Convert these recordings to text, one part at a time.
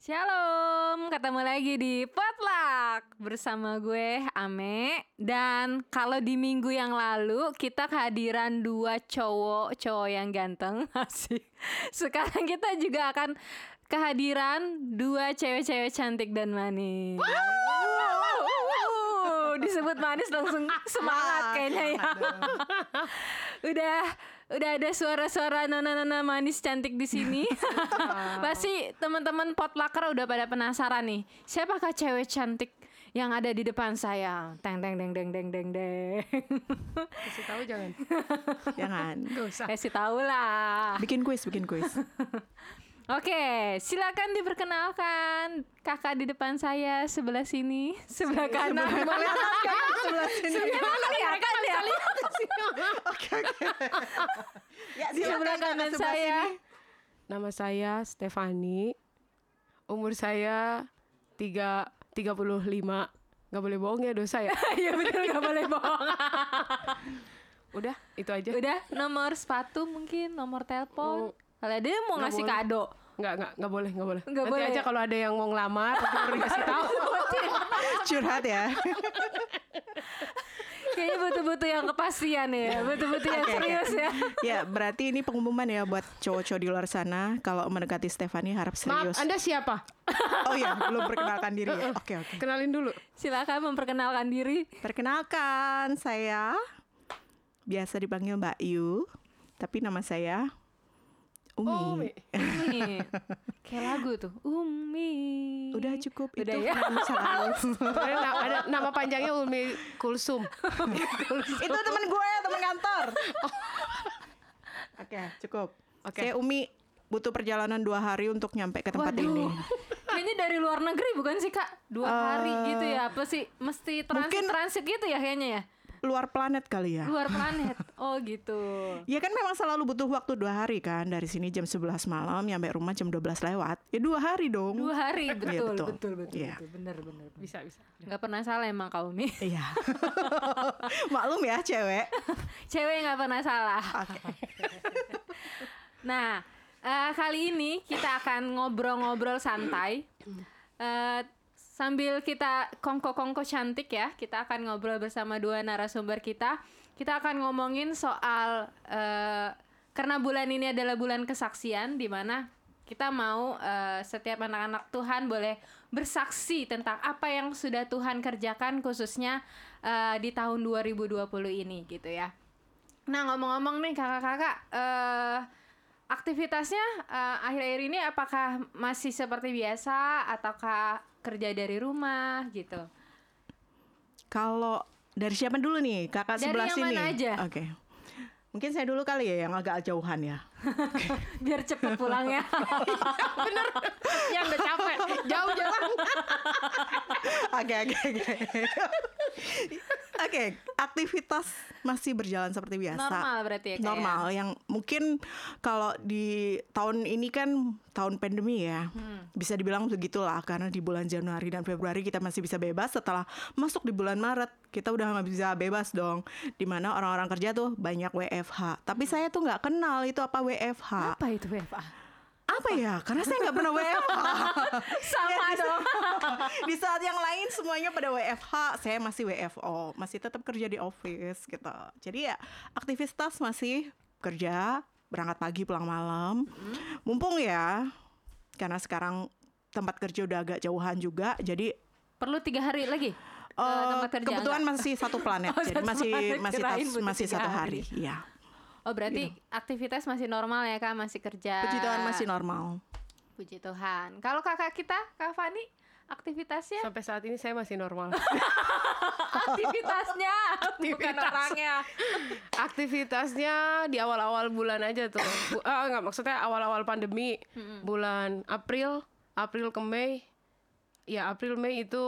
Shalom, ketemu lagi di Potluck bersama gue Ame dan kalau di minggu yang lalu kita kehadiran dua cowok cowok yang ganteng asik. Sekarang kita juga akan kehadiran dua cewek-cewek cantik dan manis. Wow, disebut manis langsung semangat kayaknya ya. Udah udah ada suara-suara nona-nona manis cantik di sini. Pasti teman-teman potlucker udah pada penasaran nih. Siapakah cewek cantik yang ada di depan saya? Teng teng deng deng deng deng deng. Kasih tahu jangan. Jangan. Gak usah. Kasih tahu lah. Bikin kuis, bikin kuis. Oke, silakan diperkenalkan kakak di depan saya sebelah sini, sebelah kanan. Sebelah sini. Sebelah kelihatan ya. Oke, oke. Ya, Di sebelah kanan sebelah saya. sini. Nama saya Stefani. Umur saya tiga tiga puluh lima. Gak boleh bohong ya dosa ya. Iya betul nggak boleh bohong. Udah, itu aja. Udah nomor sepatu mungkin, nomor telepon. Kalau ada yang mau ngasih kado. Nggak, nggak, nggak boleh, nggak boleh. Nggak Nanti boleh. aja kalau ada yang mau ngelamar, baru dikasih tahu. Curhat ya. Kayaknya butuh-butuh yang kepastian ya, butuh-butuh yang oke. serius ya. Ya, berarti ini pengumuman ya buat cowok-cowok di luar sana kalau mendekati Stefani harap Maaf, serius. Anda siapa? Oh ya, belum perkenalkan diri ya. Oke, oke. Kenalin dulu. Silakan memperkenalkan diri. Perkenalkan, saya biasa dipanggil Mbak Yu, tapi nama saya Umi. Oh, Mi. Umi. Kayak lagu tuh. Umi. Udah cukup Udah itu ya. kan selalu. Sebenarnya na- ada nama panjangnya Ulmi Kulsum. itu temen gue, temen kantor. Oke, cukup. Oke. Saya Umi butuh perjalanan dua hari untuk nyampe ke tempat Waduh. ini. Kayaknya dari luar negeri bukan sih kak? Dua hari Eh, gitu ya? Apa sih? Mesti transit mungkin- transit gitu ya kayaknya ya? Luar planet kali ya. Luar planet. Oh gitu. Ya kan memang selalu butuh waktu dua hari kan Dari sini jam 11 malam Nyampe rumah jam 12 lewat Ya dua hari dong Dua hari betul Iya, betul betul. betul betul, Iya. bener bener. bener. Bisa, bisa. Nggak pernah salah emang kau Umi. Iya Maklum ya cewek Cewek nggak pernah salah. Oke Nah, eh, kali ini kita akan ngobrol-ngobrol santai. Eh, sambil kita kongko-kongko cantik ya, kita akan ngobrol bersama dua narasumber kita. Kita akan ngomongin soal eh, karena bulan ini adalah bulan kesaksian di mana kita mau eh, setiap anak-anak Tuhan boleh bersaksi tentang apa yang sudah Tuhan kerjakan khususnya eh, di tahun 2020 ini gitu ya. Nah ngomong-ngomong nih kakak-kakak, eh aktivitasnya akhir-akhir ini apakah masih seperti biasa ataukah kerja dari rumah gitu? Kalau dari siapa dulu nih Kakak Dari sebelah yang sini mana aja? Oke Mungkin saya dulu kali ya Yang agak jauhan ya Biar cepet pulangnya. Bener. Yang udah capek. Jauh jalan. Oke oke oke Oke aktivitas masih berjalan seperti biasa. Normal berarti ya, Kak, Normal Yang mungkin kalau di tahun ini kan tahun pandemi ya. Hmm. Bisa dibilang begitulah Karena di bulan Januari dan Februari kita masih bisa bebas. Setelah masuk di bulan Maret Kita udah nggak bisa bebas dong. Di mana orang-orang kerja tuh banyak WFH Tapi saya tuh nggak kenal itu apa WFH Apa itu WFA? Apa ya? Karena saya nggak pernah WFH Sama Ya, dong. di saat yang lain semuanya pada WFH, saya masih WFO, masih tetap kerja di office gitu. Jadi ya aktivitas masih kerja, berangkat pagi pulang malam. Mumpung ya, karena sekarang tempat kerja udah agak jauhan juga, jadi Perlu tiga hari lagi? ke tempat kerja kebetulan enggak? masih satu planet, Oh, jadi satu masih planet, masih kirain tas- masih satu hari. hari. Iya, Oh berarti aktivitas masih normal ya kak? Masih kerja? puji Tuhan masih normal. Puji Tuhan. Kalau kakak kita, Kak Fani, aktivitasnya? Sampai saat ini saya masih normal. aktivitasnya, bukan Aktivitas. orangnya. Aktivitasnya di awal-awal bulan aja tuh. Bu, ah, enggak maksudnya awal-awal pandemi. Bulan April, April ke Mei. Ya, April Mei itu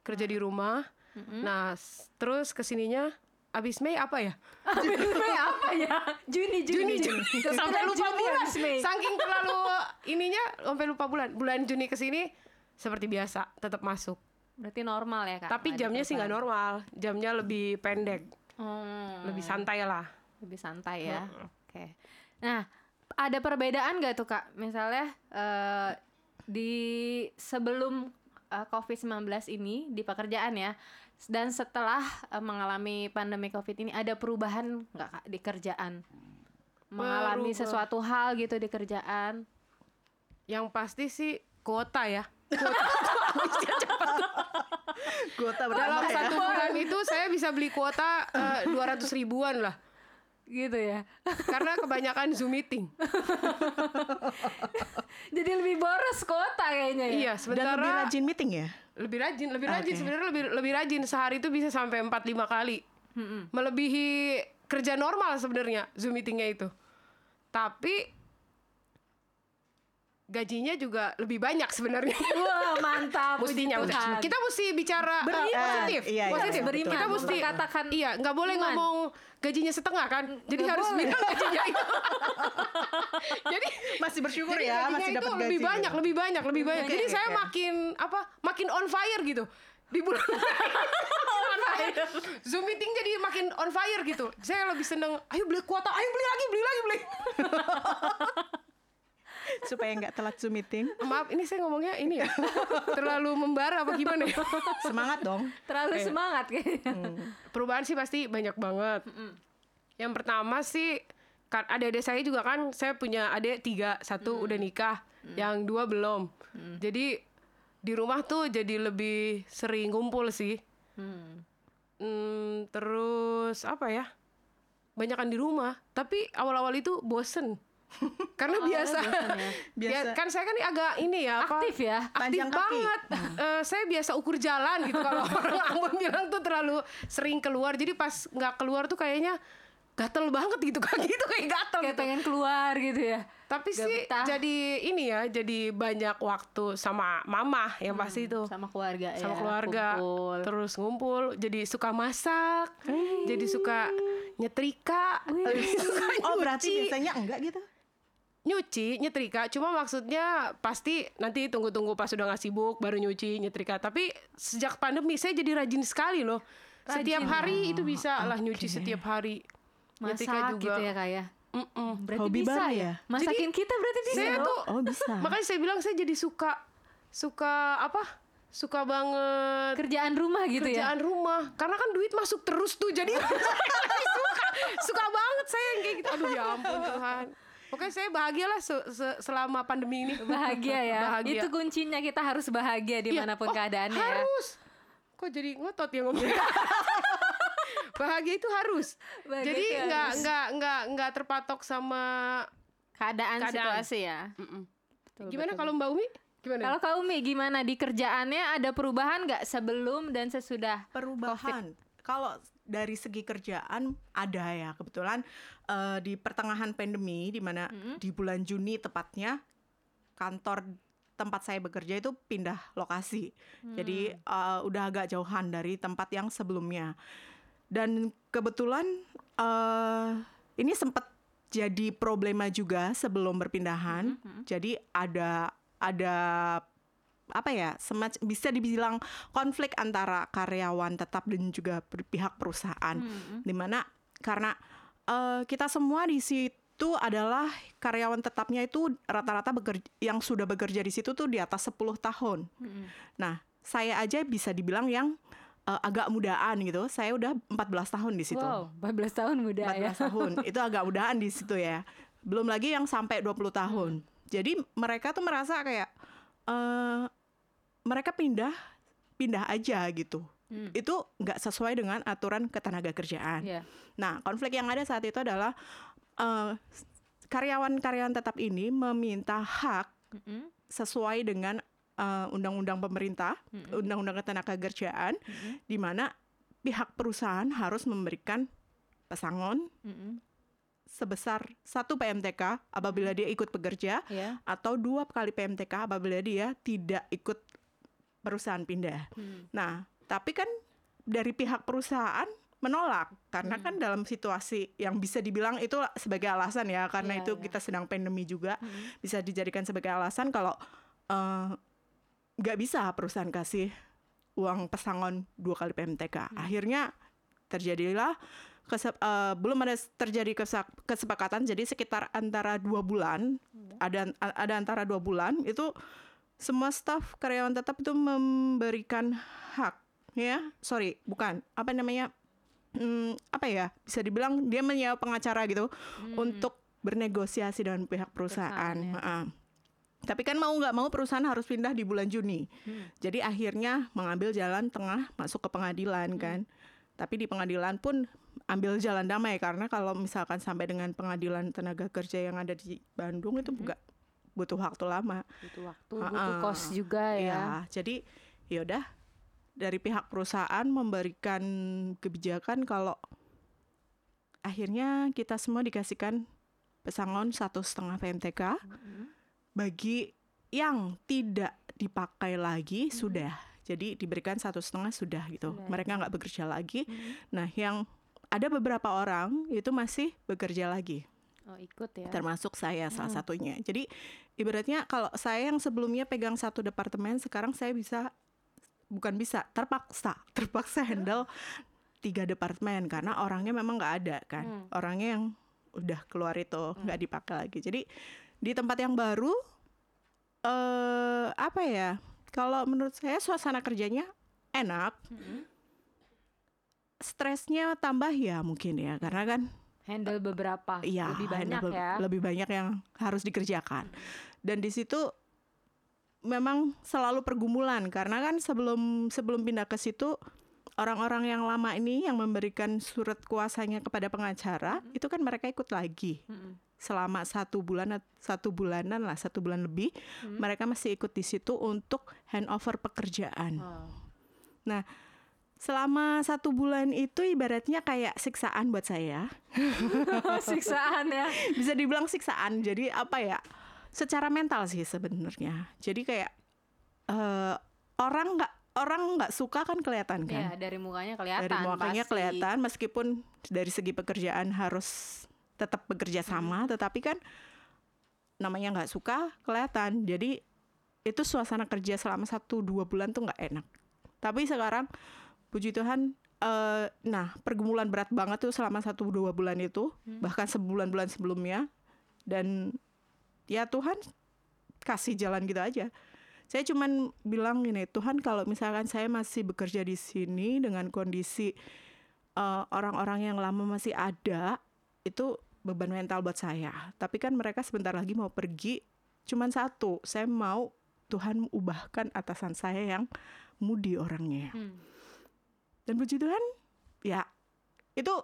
kerja di rumah. Nah, s- terus ke sininya abis Mei apa ya? Abis Mei apa ya? Juni, Juni, Juni, Juni. Sampai lupa Juni bulan. Mei. Saking terlalu ininya sampai lupa bulan. Bulan Juni ke sini seperti biasa, tetap masuk. Berarti normal ya kak? Tapi jamnya sih nggak normal. Jamnya lebih pendek, Hmm, lebih santai lah. lebih santai ya. Oke. Nah, ada perbedaan nggak tuh kak? Misalnya eh, di sebelum uh, COVID-19 ini di pekerjaan ya dan setelah uh, mengalami pandemi COVID ini ada perubahan nggak Kak di kerjaan? Mengalami Berubah. sesuatu hal gitu di kerjaan? Yang pasti sih kuota ya. Kuota Dalam berapa ya? satu bulan itu saya bisa beli kuota dua ratus ribuan lah. Gitu ya. Karena kebanyakan Zoom meeting. Jadi lebih boros kota kayaknya ya. Iya, Dan sementara lebih rajin meeting ya? lebih rajin, lebih rajin Oke. sebenarnya lebih lebih rajin sehari itu bisa sampai 4 5 kali. Melebihi kerja normal sebenarnya Zoom meetingnya itu. Tapi gajinya juga lebih banyak sebenarnya. Wah mantap. Mestinya kita mesti bicara uh, Beriman. positif, Iya, iya, positif. iya, Beriman. Kita mesti Katakan iya, nggak boleh iman. ngomong gajinya setengah kan. Jadi harus boleh. bilang gajinya itu. Jadi Masih bersyukur jadi ya, masih itu dapat gaji. lebih banyak, lebih banyak, lebih banyak. Jadi ya, saya ya. makin apa? Makin on fire gitu. Di bulan on fire. Zoom meeting jadi makin on fire gitu. Saya lebih seneng, ayo beli kuota, ayo beli lagi, beli lagi, beli. Supaya nggak telat Zoom meeting. Maaf, ini saya ngomongnya ini ya. Terlalu membara apa gimana ya? Semangat dong. terlalu semangat kayaknya. perubahan sih pasti banyak banget. Yang pertama sih kan adik-adik saya juga kan saya punya adik tiga satu udah nikah, yang dua belum. Jadi di rumah tuh jadi lebih sering ngumpul sih. Hmm. Hmm, terus apa ya? Banyakan di rumah. Tapi awal-awal itu bosen. Karena biasa. Biasa. Ya, kan saya kan agak ini ya apa? Aktif ya. aktif Panjang kaki. banget. Eh, saya biasa ukur jalan gitu kalau orang Ambon bilang tuh terlalu sering keluar. Jadi pas nggak keluar tuh kayaknya gatel banget gitu kaki itu kayak gatel Kayak gitu. pengen keluar gitu ya. Tapi Gak sih betah. jadi ini ya, jadi banyak waktu sama mama yang pasti itu. Sama keluarga ya. Sama keluarga, kumpul. terus ngumpul, jadi suka masak, jadi suka nyetrika, suka Oh berarti biasanya enggak gitu? Nyuci nyetrika cuma maksudnya pasti nanti tunggu-tunggu pas udah nggak sibuk baru nyuci nyetrika tapi sejak pandemi saya jadi rajin sekali loh setiap Rajin hari itu bisa lah nyuci setiap hari Masak gitu ya kayak. Mm-mm. Berarti Hobi bisa ya. ya? Masakin kita berarti bisa. saya tuh Oh bisa. makanya saya bilang saya jadi suka suka apa suka banget kerjaan rumah gitu ya. kerjaan rumah karena kan duit masuk terus tuh jadi suka suka banget saya yang kayak gitu aduh ya ampun Tuhan Pokoknya saya bahagialah se- se- selama pandemi ini. Bahagia ya. Bahagia. Itu kuncinya kita harus bahagia Iya. di mana pun Oh, keadaannya ya. harus. Kok jadi ngotot ya ngomongnya? Bahagia itu harus. Bahagia jadi nggak nggak nggak nggak terpatok sama. Keadaan, Keadaan. situasi ya. Mm-mm. Betul, Gimana betul. kalau Mbak Umi? Gimana? Kalau Kak Umi gimana di kerjaannya ada perubahan nggak sebelum dan sesudah? perubahan. Kalau dari segi kerjaan ada ya kebetulan eh, di pertengahan pandemi di mana di bulan Juni tepatnya kantor tempat saya bekerja itu pindah lokasi. Jadi eh, udah agak jauhan dari tempat yang sebelumnya. Dan kebetulan eh ini sempat jadi problema juga sebelum berpindahan. Jadi ada ada apa ya semacam bisa dibilang konflik antara karyawan tetap dan juga pihak perusahaan. Di mana karena eh, kita semua di situ adalah karyawan tetapnya itu rata-rata bekerja yang sudah bekerja di situ tuh di atas 10 tahun. Nah saya aja bisa dibilang yang eh, agak mudaan gitu. Saya udah 14 tahun di situ. Wow, 14 tahun muda 14 ya. tahun. Itu agak udahan di situ ya. Belum lagi yang sampai 20 tahun. Jadi mereka tuh merasa kayak eh mereka pindah pindah aja gitu itu nggak sesuai dengan aturan ketenaga kerjaan Iya. nah konflik yang ada saat itu adalah eh, karyawan-karyawan tetap ini meminta hak Mm-mm. sesuai dengan eh, undang-undang pemerintah, undang-undang ketenaga kerjaan, di mana pihak perusahaan harus memberikan pesangon Mm-mm. sebesar satu PMTK apabila dia ikut bekerja Ya. atau dua kali PMTK apabila dia tidak ikut perusahaan pindah. Hmm. Nah, tapi kan dari pihak perusahaan menolak karena Hmm. kan dalam situasi yang bisa dibilang itu sebagai alasan ya karena Iya, itu iya. kita sedang pandemi juga Hmm. bisa dijadikan sebagai alasan kalau eh, nggak bisa perusahaan kasih uang pesangon dua kali PMTK. Hmm. Akhirnya terjadilah kesep- eh, belum ada terjadi kesepakatan jadi sekitar antara dua bulan Hmm. ada ada antara dua bulan itu semua staf karyawan tetap itu memberikan hak ya sorry bukan apa namanya hmm, apa ya bisa dibilang dia menyewa pengacara gitu untuk bernegosiasi dengan pihak perusahaan, Hmm. Perusahaan, ya. Tapi kan mau nggak mau perusahaan harus pindah di bulan Juni Hmm. jadi akhirnya mengambil jalan tengah masuk ke pengadilan Hmm. kan tapi di pengadilan pun ambil jalan damai karena kalau misalkan sampai dengan pengadilan tenaga kerja yang ada di Bandung itu Hmm. Butuh waktu lama butuh waktu butuh Ah, kos juga ya Ya, jadi yaudah dari pihak perusahaan memberikan kebijakan kalau akhirnya kita semua dikasihkan pesangon satu setengah PMTK bagi yang tidak dipakai lagi sudah. Jadi diberikan satu setengah sudah gitu. Sudah. Mereka nggak bekerja lagi. Nah, yang ada beberapa orang itu masih bekerja lagi oh ikut ya termasuk saya salah satunya. Jadi ibaratnya kalau saya yang sebelumnya pegang satu departemen, sekarang saya bisa bukan bisa terpaksa terpaksa handle tiga departemen karena orangnya memang nggak ada kan, Hmm. orangnya yang udah keluar itu nggak dipakai lagi. Jadi di tempat yang baru eh apa ya? Kalau menurut saya suasana kerjanya enak, Mm-mm. stresnya tambah ya mungkin ya karena kan handle beberapa Iya, lebih banyak ya Lebih banyak yang harus dikerjakan. Dan di situ memang selalu pergumulan karena kan sebelum sebelum pindah ke situ orang-orang yang lama ini yang memberikan surat kuasanya kepada pengacara itu kan mereka ikut lagi Mm-mm. selama satu bulan at- satu bulanan lah satu bulan lebih mereka masih ikut di situ untuk handover pekerjaan. Oh. Nah selama satu bulan itu ibaratnya kayak siksaan buat saya. siksaan ya? Bisa dibilang siksaan. Jadi apa ya? Secara mental sih sebenarnya. Jadi kayak eh, orang nggak orang nggak suka kan kelihatan ya kan dari mukanya kelihatan dari mukanya pasti. kelihatan. Meskipun dari segi pekerjaan harus tetap bekerja sama tetapi kan namanya nggak suka kelihatan. Jadi itu suasana kerja selama satu dua bulan tuh nggak enak. Tapi sekarang puji Tuhan eh, nah pergumulan berat banget tuh selama satu dua bulan itu bahkan sebulan-bulan sebelumnya. Dan ya Tuhan kasih jalan gitu aja. Saya cuman bilang gini Tuhan kalau misalkan saya masih bekerja di sini dengan kondisi eh, orang-orang yang lama masih ada itu beban mental buat saya. Tapi kan mereka sebentar lagi mau pergi. Cuman satu saya mau Tuhan ubahkan atasan saya yang mudi orangnya. Hmm. Dan puji Tuhan ya itu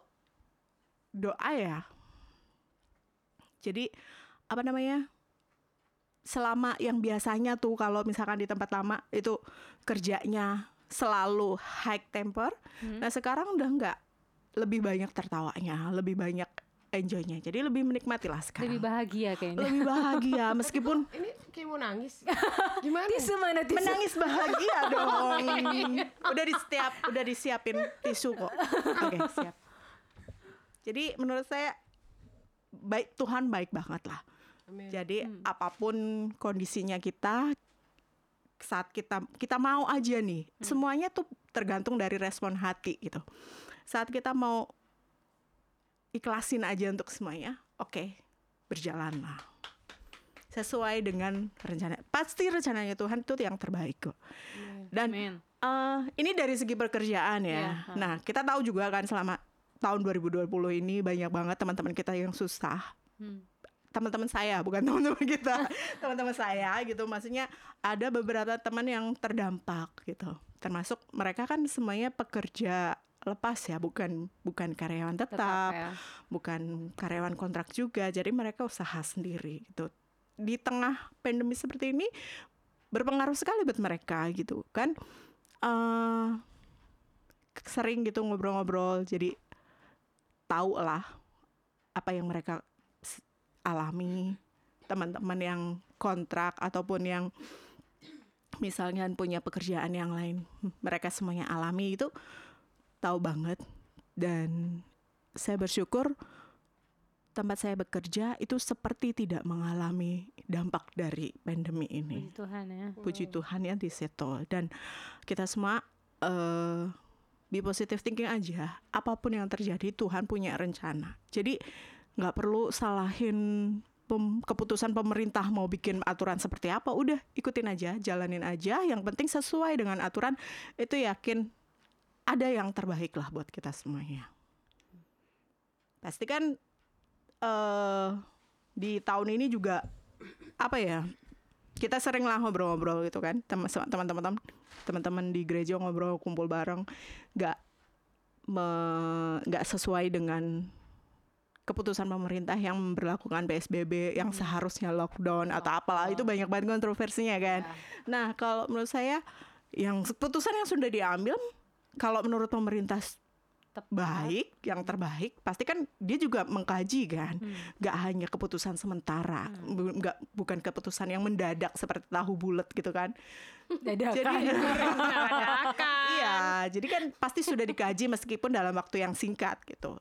doa ya. Jadi apa namanya selama yang biasanya tuh kalau misalkan di tempat lama itu kerjanya selalu high temper. Hmm. nah sekarang udah nggak. Lebih banyak tertawanya lebih banyak enjoynya jadi lebih menikmati lah sekarang lebih bahagia kayaknya lebih bahagia meskipun Ini kayak mau nangis. Gimana? tisu mana tisu menangis bahagia dong. Udah di setiap udah disiapin tisu kok. Oke, siap. Jadi menurut saya baik Tuhan baik banget lah. Amin. Jadi apa pun kondisinya kita saat kita kita mau aja nih. Semuanya tuh tergantung dari respon hati gitu. Saat kita mau ikhlasin aja untuk semuanya, oke, berjalanlah sesuai dengan rencana. Pasti rencananya Tuhan itu yang terbaik kok. Dan Amin. eh, ini dari segi pekerjaan ya. Iya. Nah, kita tahu juga kan selama tahun 2020 ini banyak banget teman-teman kita yang susah. Hmm. Teman-teman saya, bukan teman-teman kita. teman-teman saya gitu. Maksudnya ada beberapa teman yang terdampak gitu. Termasuk mereka kan semuanya pekerja lepas ya, bukan bukan karyawan tetap, tetap ya bukan karyawan kontrak juga. Jadi mereka usaha sendiri gitu. Di tengah pandemi seperti ini berpengaruh sekali buat mereka gitu kan. eh sering gitu ngobrol-ngobrol jadi tahu lah apa yang mereka alami teman-teman yang kontrak ataupun yang misalnya punya pekerjaan yang lain mereka semuanya alami itu tahu banget. Dan saya bersyukur tempat saya bekerja itu seperti tidak mengalami dampak dari pandemi ini. Puji Tuhan ya. Puji Tuhan ya di situ dan kita semua eh be positive thinking aja. Apa pun yang terjadi Tuhan punya rencana. Jadi nggak perlu salahin pem- keputusan pemerintah mau bikin aturan seperti apa, udah ikutin aja, jalanin aja. Yang penting sesuai dengan aturan. Itu yakin ada yang terbaik lah buat kita semuanya. Pasti kan eh di tahun ini juga apa ya? Kita sering lah ngobrol-ngobrol gitu kan, Tem- teman-teman teman-teman di gereja ngobrol kumpul bareng, nggak nggak sesuai dengan keputusan pemerintah yang memperlakukan PSBB yang seharusnya lockdown atau apalah itu banyak banget kontroversinya kan. Nah, kalau menurut saya yang keputusan yang sudah diambil kalau menurut pemerintah Tepat. baik, yang terbaik pasti kan dia juga mengkaji kan. nggak hanya keputusan sementara, bu- nggak bukan keputusan yang mendadak seperti tahu bulat gitu kan. Dadakan. Jadi Iya, jadi kan pasti sudah dikaji meskipun dalam waktu yang singkat gitu.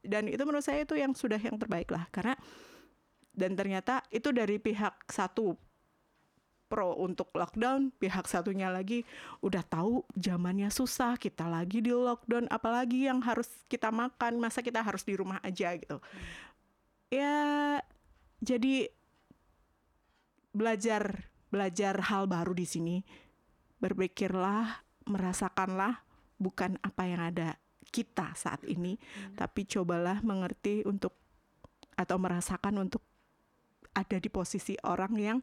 Dan itu menurut saya itu yang sudah yang terbaik lah karena dan ternyata itu dari pihak satu pro untuk lockdown, pihak satunya lagi udah tahu zamannya susah, kita lagi di lockdown, apalagi yang harus kita makan, masa kita harus di rumah aja gitu. Ya jadi belajar belajar hal baru di sini. Berpikirlah, merasakanlah bukan apa yang ada kita saat ini, tapi cobalah mengerti untuk atau merasakan untuk ada di posisi orang yang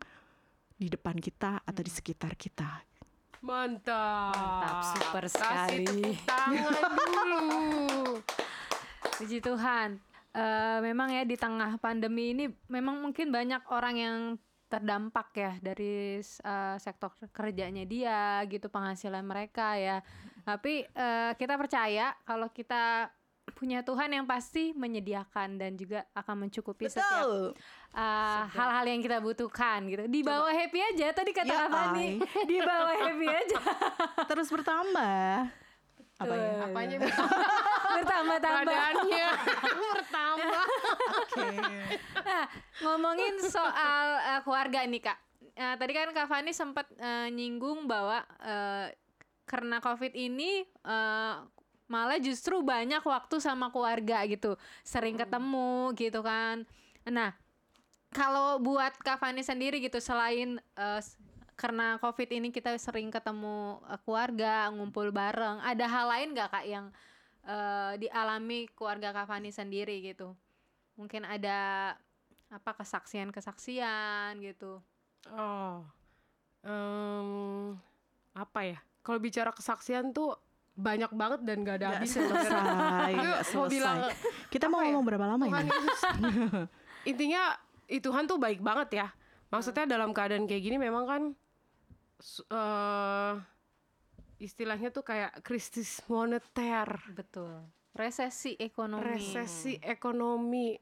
di depan kita atau di sekitar kita. Mantap. Mantap, super Kasih sekali. tepuk tangan dulu. Puji Tuhan. Eh, memang ya di tengah pandemi ini memang mungkin banyak orang yang terdampak ya dari eh, sektor kerjanya dia gitu penghasilan mereka ya. Tapi eh, kita percaya kalau kita punya Tuhan yang pasti menyediakan dan juga akan mencukupi setiap eh, hal-hal yang kita butuhkan gitu. Di bawah happy aja tadi kata Ya, apa nih? Di bawah happy aja. Terus bertambah. Apa ya? Apanya Bertambah-tambah. badannya bertambah. Oke. Nah, ngomongin soal eh, keluarga nih kak. Eh, tadi kan kak Fani sempat eh, nyinggung bahwa eh, karena covid ini eh, malah justru banyak waktu sama keluarga gitu, sering ketemu gitu kan. Nah, kalau buat kak Fani sendiri gitu, selain s- karena covid ini kita sering ketemu eh, keluarga, ngumpul bareng, ada hal lain nggak kak yang eh, dialami keluarga kak Fani sendiri gitu? Mungkin ada apa kesaksian-kesaksian gitu. Oh, em, apa ya? Kalau bicara kesaksian tuh banyak banget dan gak ada Nggak habis. selesai, Gue nggak mau selesai. bilang Kita mau ya? ngomong berapa lama Tuhan ini? Yesus. Intinya Tuhan tuh baik banget ya. Maksudnya dalam keadaan kayak gini memang kan eh, istilahnya tuh kayak krisis moneter, Betul. Resesi ekonomi. resesi ekonomi.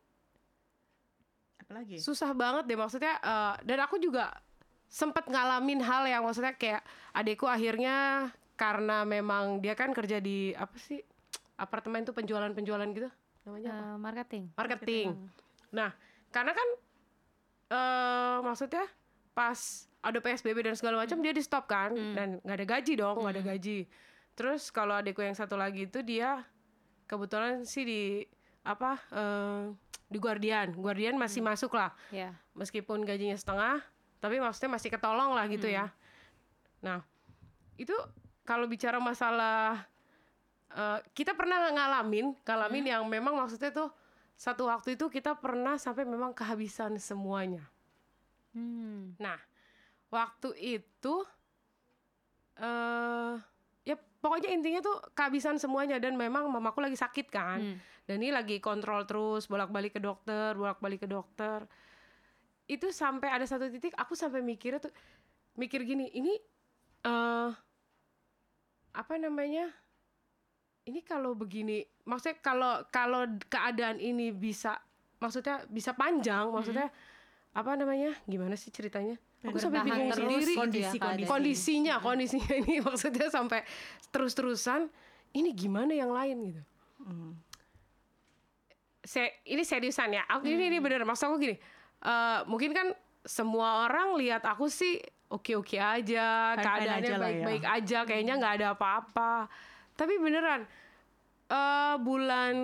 Apalagi? susah banget deh maksudnya eh, dan aku juga sempat ngalamin hal yang maksudnya kayak adekku akhirnya karena memang dia kan kerja di apa sih apartemen tuh penjualan-penjualan gitu namanya apa? Eh, marketing. marketing. Nah, karena kan eh maksudnya pas ada PSBB dan segala macam dia di stop kan dan nggak ada gaji dong, nggak ada gaji. Terus kalau adekku yang satu lagi itu dia kebetulan sih di apa eh di Guardian. Guardian masih masuk lah Ya. meskipun gajinya setengah, tapi maksudnya masih ketolong lah gitu ya. Nah, itu kalau bicara masalah eh, kita pernah ngalamin, ngalamin yang memang maksudnya tuh satu waktu itu kita pernah sampai memang kehabisan semuanya. Hmm. Nah, waktu itu eh ya pokoknya intinya tuh kehabisan semuanya dan memang mamaku lagi sakit kan. Hmm. Dan ini lagi kontrol terus, bolak-balik ke dokter, bolak-balik ke dokter. Itu sampai ada satu titik aku sampai mikirnya tuh mikir gini, ini eh apa namanya? Ini kalau begini, maksudnya kalau kalau keadaan ini bisa maksudnya bisa panjang, maksudnya apa namanya? Gimana sih ceritanya? Aku sampai bingung terus sendiri gitu ya kondisi- kondisi. kondisinya kondisinya ini maksudnya sampai terus-terusan ini gimana yang lain gitu Se- ini seriusan ya aku ini ini bener maksud aku gini eh, mungkin kan semua orang lihat aku sih oke-oke aja keadaannya aja ya. baik-baik aja kayaknya nggak ada apa-apa tapi beneran eh bulan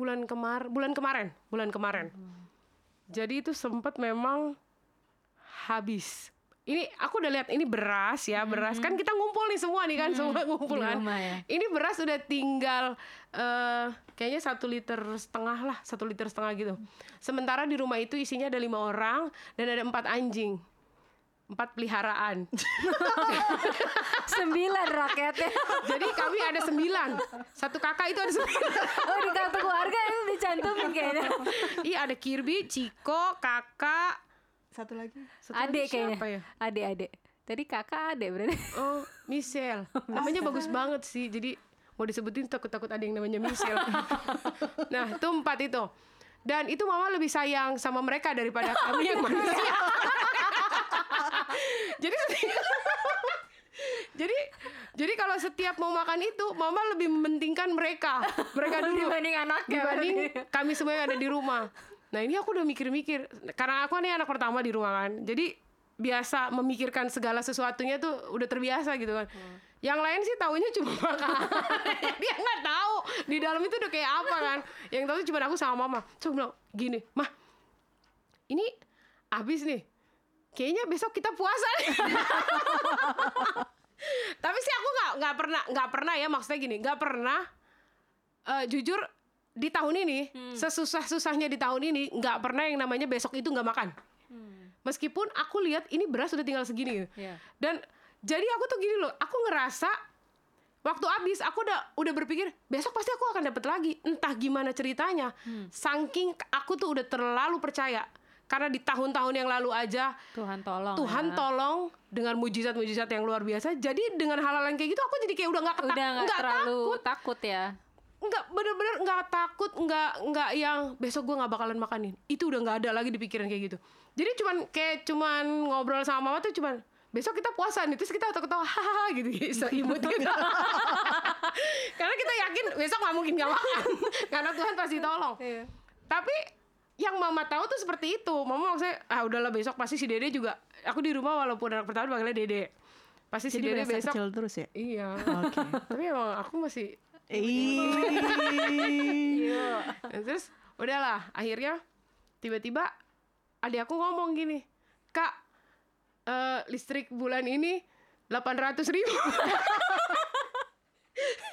bulan kemar bulan kemarin bulan kemarin Jadi itu sempat memang habis. Ini aku udah lihat ini beras ya, beras kan kita ngumpul nih semua nih kan, semua ngumpul kan. ya. Ini beras udah tinggal eh kayaknya satu liter setengah lah, satu liter setengah gitu. Sementara di rumah itu isinya ada lima orang dan ada empat anjing, empat peliharaan. Sembilan rakyatnya. Jadi kami ada sembilan, satu kakak itu ada sembilan. Oh di kartu keluarga itu dicantumin kayaknya. Iya ada Kirby, Ciko, kakak, Satu lagi. satu lagi Adek kayaknya. ya? Adek adek. Tadi kakak adek berarti. Oh, Michelle. Namanya bagus banget sih. Jadi mau disebutin takut-takut ada yang namanya Michelle. nah, itu empat itu. Dan itu mama lebih sayang sama mereka daripada kami yang manusia. Jadi jadi jadi kalau setiap mau makan itu mama lebih mementingkan mereka. Mereka dulu Dibanding anaknya dibanding kami semua yang ada di rumah. Nah ini aku udah mikir-mikir. Karena aku nih anak pertama di rumah kan. Jadi biasa memikirkan segala sesuatunya tuh udah terbiasa gitu kan. Yang lain sih taunya cuma makan dia nggak tahu di dalam itu udah kayak apa kan. Yang tahu cuma aku sama mama. Coba bilang gini mah ini habis nih kayaknya besok kita puasa nih tapi sih aku nggak nggak pernah nggak pernah ya maksudnya gini nggak pernah eh, jujur di tahun ini Hmm. sesusah susahnya di tahun ini nggak pernah yang namanya besok itu nggak makan meskipun aku lihat ini beras udah tinggal segini. Hmm. Iya. dan jadi aku tuh gini loh aku ngerasa waktu habis aku udah udah berpikir besok pasti aku akan dapat lagi entah gimana ceritanya Hmm. saking aku tuh udah terlalu percaya karena di tahun-tahun yang lalu aja Tuhan tolong. Tuhan ya. tolong dengan mujizat-mujizat yang luar biasa. Jadi dengan hal-hal yang kayak gitu aku jadi kayak udah nggak Udah nggak nggak terlalu takut, takut ya. nggak bener-bener nggak takut, nggak nggak yang besok gue nggak bakalan makanin. Itu udah nggak ada lagi di pikiran kayak gitu. Jadi cuman kayak cuman ngobrol sama mama tuh cuman besok kita puasa nih terus kita ketawa hahaha gitu gitu imut gitu karena kita yakin besok nggak mungkin nggak makan karena Tuhan pasti tolong Iya. tapi yang mama tahu tuh seperti itu mama maksudnya ah udahlah besok pasti si dede juga aku di rumah walaupun anak pertama panggilnya dede pasti si Jadi dede berasa besok kecil terus ya? iya Oke. tapi emang aku masih Ih. Nah, terus udahlah akhirnya tiba-tiba adik aku ngomong gini kak eh, listrik bulan ini 800 ribu terus aku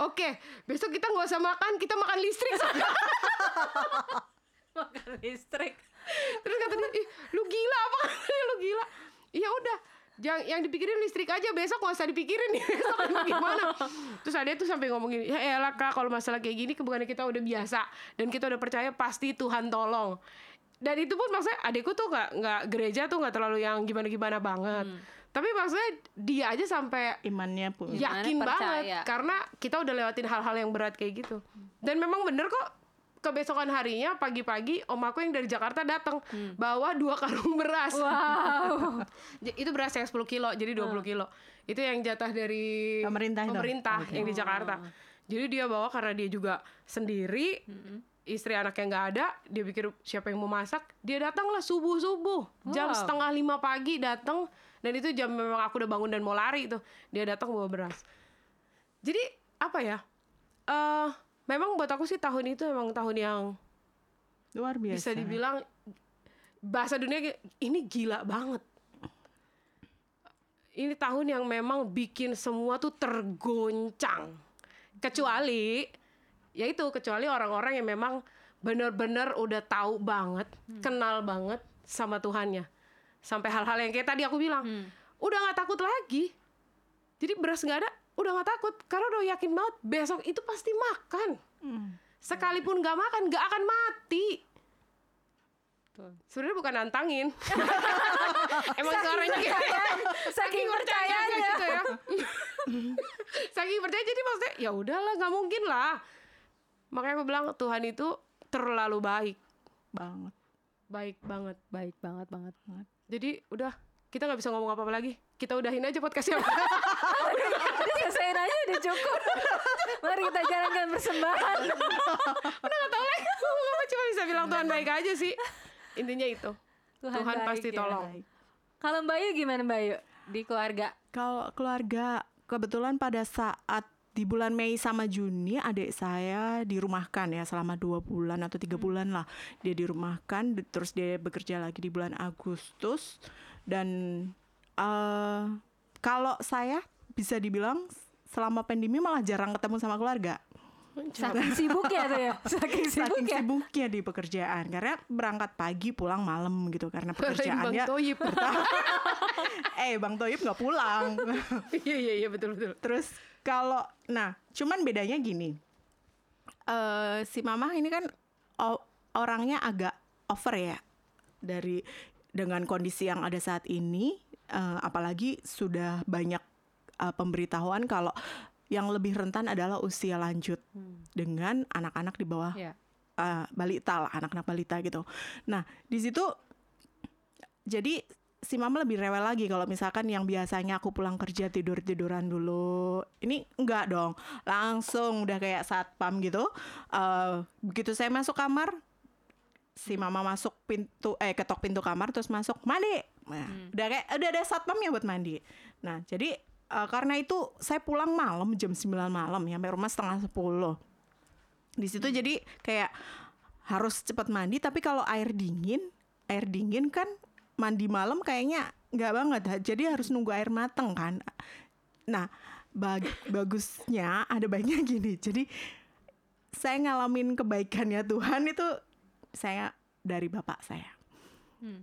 oke besok kita nggak usah makan kita makan listrik. Makan listrik. terus kata dia ih lu gila apa? Lu gila. Iya udah yang yang dipikirin listrik aja besok nggak usah dipikirin nih besok gimana. Terus ada tuh sampai ngomong gini ya elah kak kalau masalah kayak gini bukannya kita udah biasa dan kita udah percaya pasti Tuhan tolong. Dan itu pun maksudnya adekku tuh nggak nggak gereja tuh nggak terlalu yang gimana gimana banget tapi maksudnya dia aja sampai Imannya pun. Ya. yakin Gimana banget percaya. karena kita udah lewatin hal-hal yang berat kayak gitu dan memang bener kok kebesokan harinya pagi-pagi om aku yang dari Jakarta datang bawa dua karung beras Wow. J- itu beras yang 10 kilo jadi 20 kilo itu yang jatah dari Pemerintah itu? pemerintah yang di Jakarta jadi dia bawa karena dia juga sendiri istri anaknya nggak ada dia pikir siapa yang mau masak dia datanglah subuh subuh jam Wow. setengah lima pagi datang dan itu jam memang aku udah bangun dan mau lari tuh dia datang bawa beras jadi apa ya eh memang buat aku sih tahun itu emang tahun yang Luar biasa. bisa dibilang bahasa dunia ini gila banget. Ini tahun yang memang bikin semua tuh tergoncang. Kecuali ya itu kecuali orang-orang yang memang bener-bener udah tahu banget, kenal banget sama Tuhannya. Sampai hal-hal yang kayak tadi aku bilang, udah nggak takut lagi. Jadi beras nggak ada, udah nggak takut karena udah yakin banget besok itu pasti makan. Sekalipun nggak makan, nggak akan mati. Sebenarnya bukan nantangin. Emang suaranya gitu. Saking percayanya. gitu ya. Saking percaya jadi maksudnya ya udahlah nggak mungkin lah. Makanya aku bilang Tuhan itu terlalu baik, banget. baik banget. Baik banget banget. Jadi udah kita nggak bisa ngomong apa-apa lagi. Kita udahin aja podcastnya. Udah selesai aja udah cukup. Mari kita jalankan persembahan. udah nggak tahu lagi ngomong apa cuma bisa bilang Tuhan baik aja sih. Intinya itu. Tuhan Tuhan, baik pasti ya. tolong. Kalau Mbak Yu gimana Mbak Yu di keluarga? Kalau keluarga kebetulan pada saat di bulan Mei sama Juni adik saya dirumahkan ya selama dua bulan atau tiga bulan lah dia dirumahkan terus dia bekerja lagi di bulan Agustus dan eh kalau saya bisa dibilang selama pandemi malah jarang ketemu sama keluarga Saking sibuk ya tuh ya. Saking sibuk saking ya. sibuknya di pekerjaan karena berangkat pagi pulang malam gitu karena Bang pekerjaannya Toyib. eh Bang Toyib nggak pulang Iya iya iya betul betul. Terus kalau nah, cuman bedanya gini. eh si Mama ini kan orangnya agak over ya dari dengan kondisi yang ada saat ini eh, apalagi sudah banyak eh, pemberitahuan kalau yang lebih rentan adalah usia lanjut dengan anak-anak di bawah Ya. eh, balita lah anak-anak balita gitu. Nah di situ jadi si mama lebih rewel lagi kalau misalkan yang biasanya aku pulang kerja tidur tiduran dulu. Ini enggak dong. Langsung udah kayak satpam gitu. Eh, begitu saya masuk kamar si mama masuk pintu eh ketok pintu kamar terus masuk mandi. Nah, udah kayak udah ada satpamnya buat mandi. Nah jadi eh, karena itu saya pulang malam jam 9 malam ya sampai rumah setengah 10 di situ jadi kayak harus cepat mandi tapi kalau air dingin air dingin kan mandi malam kayaknya nggak banget. Jadi harus nunggu air mateng kan. Nah bag- bagusnya ada baiknya gini. Jadi saya ngalamin kebaikannya Tuhan itu saya dari bapak saya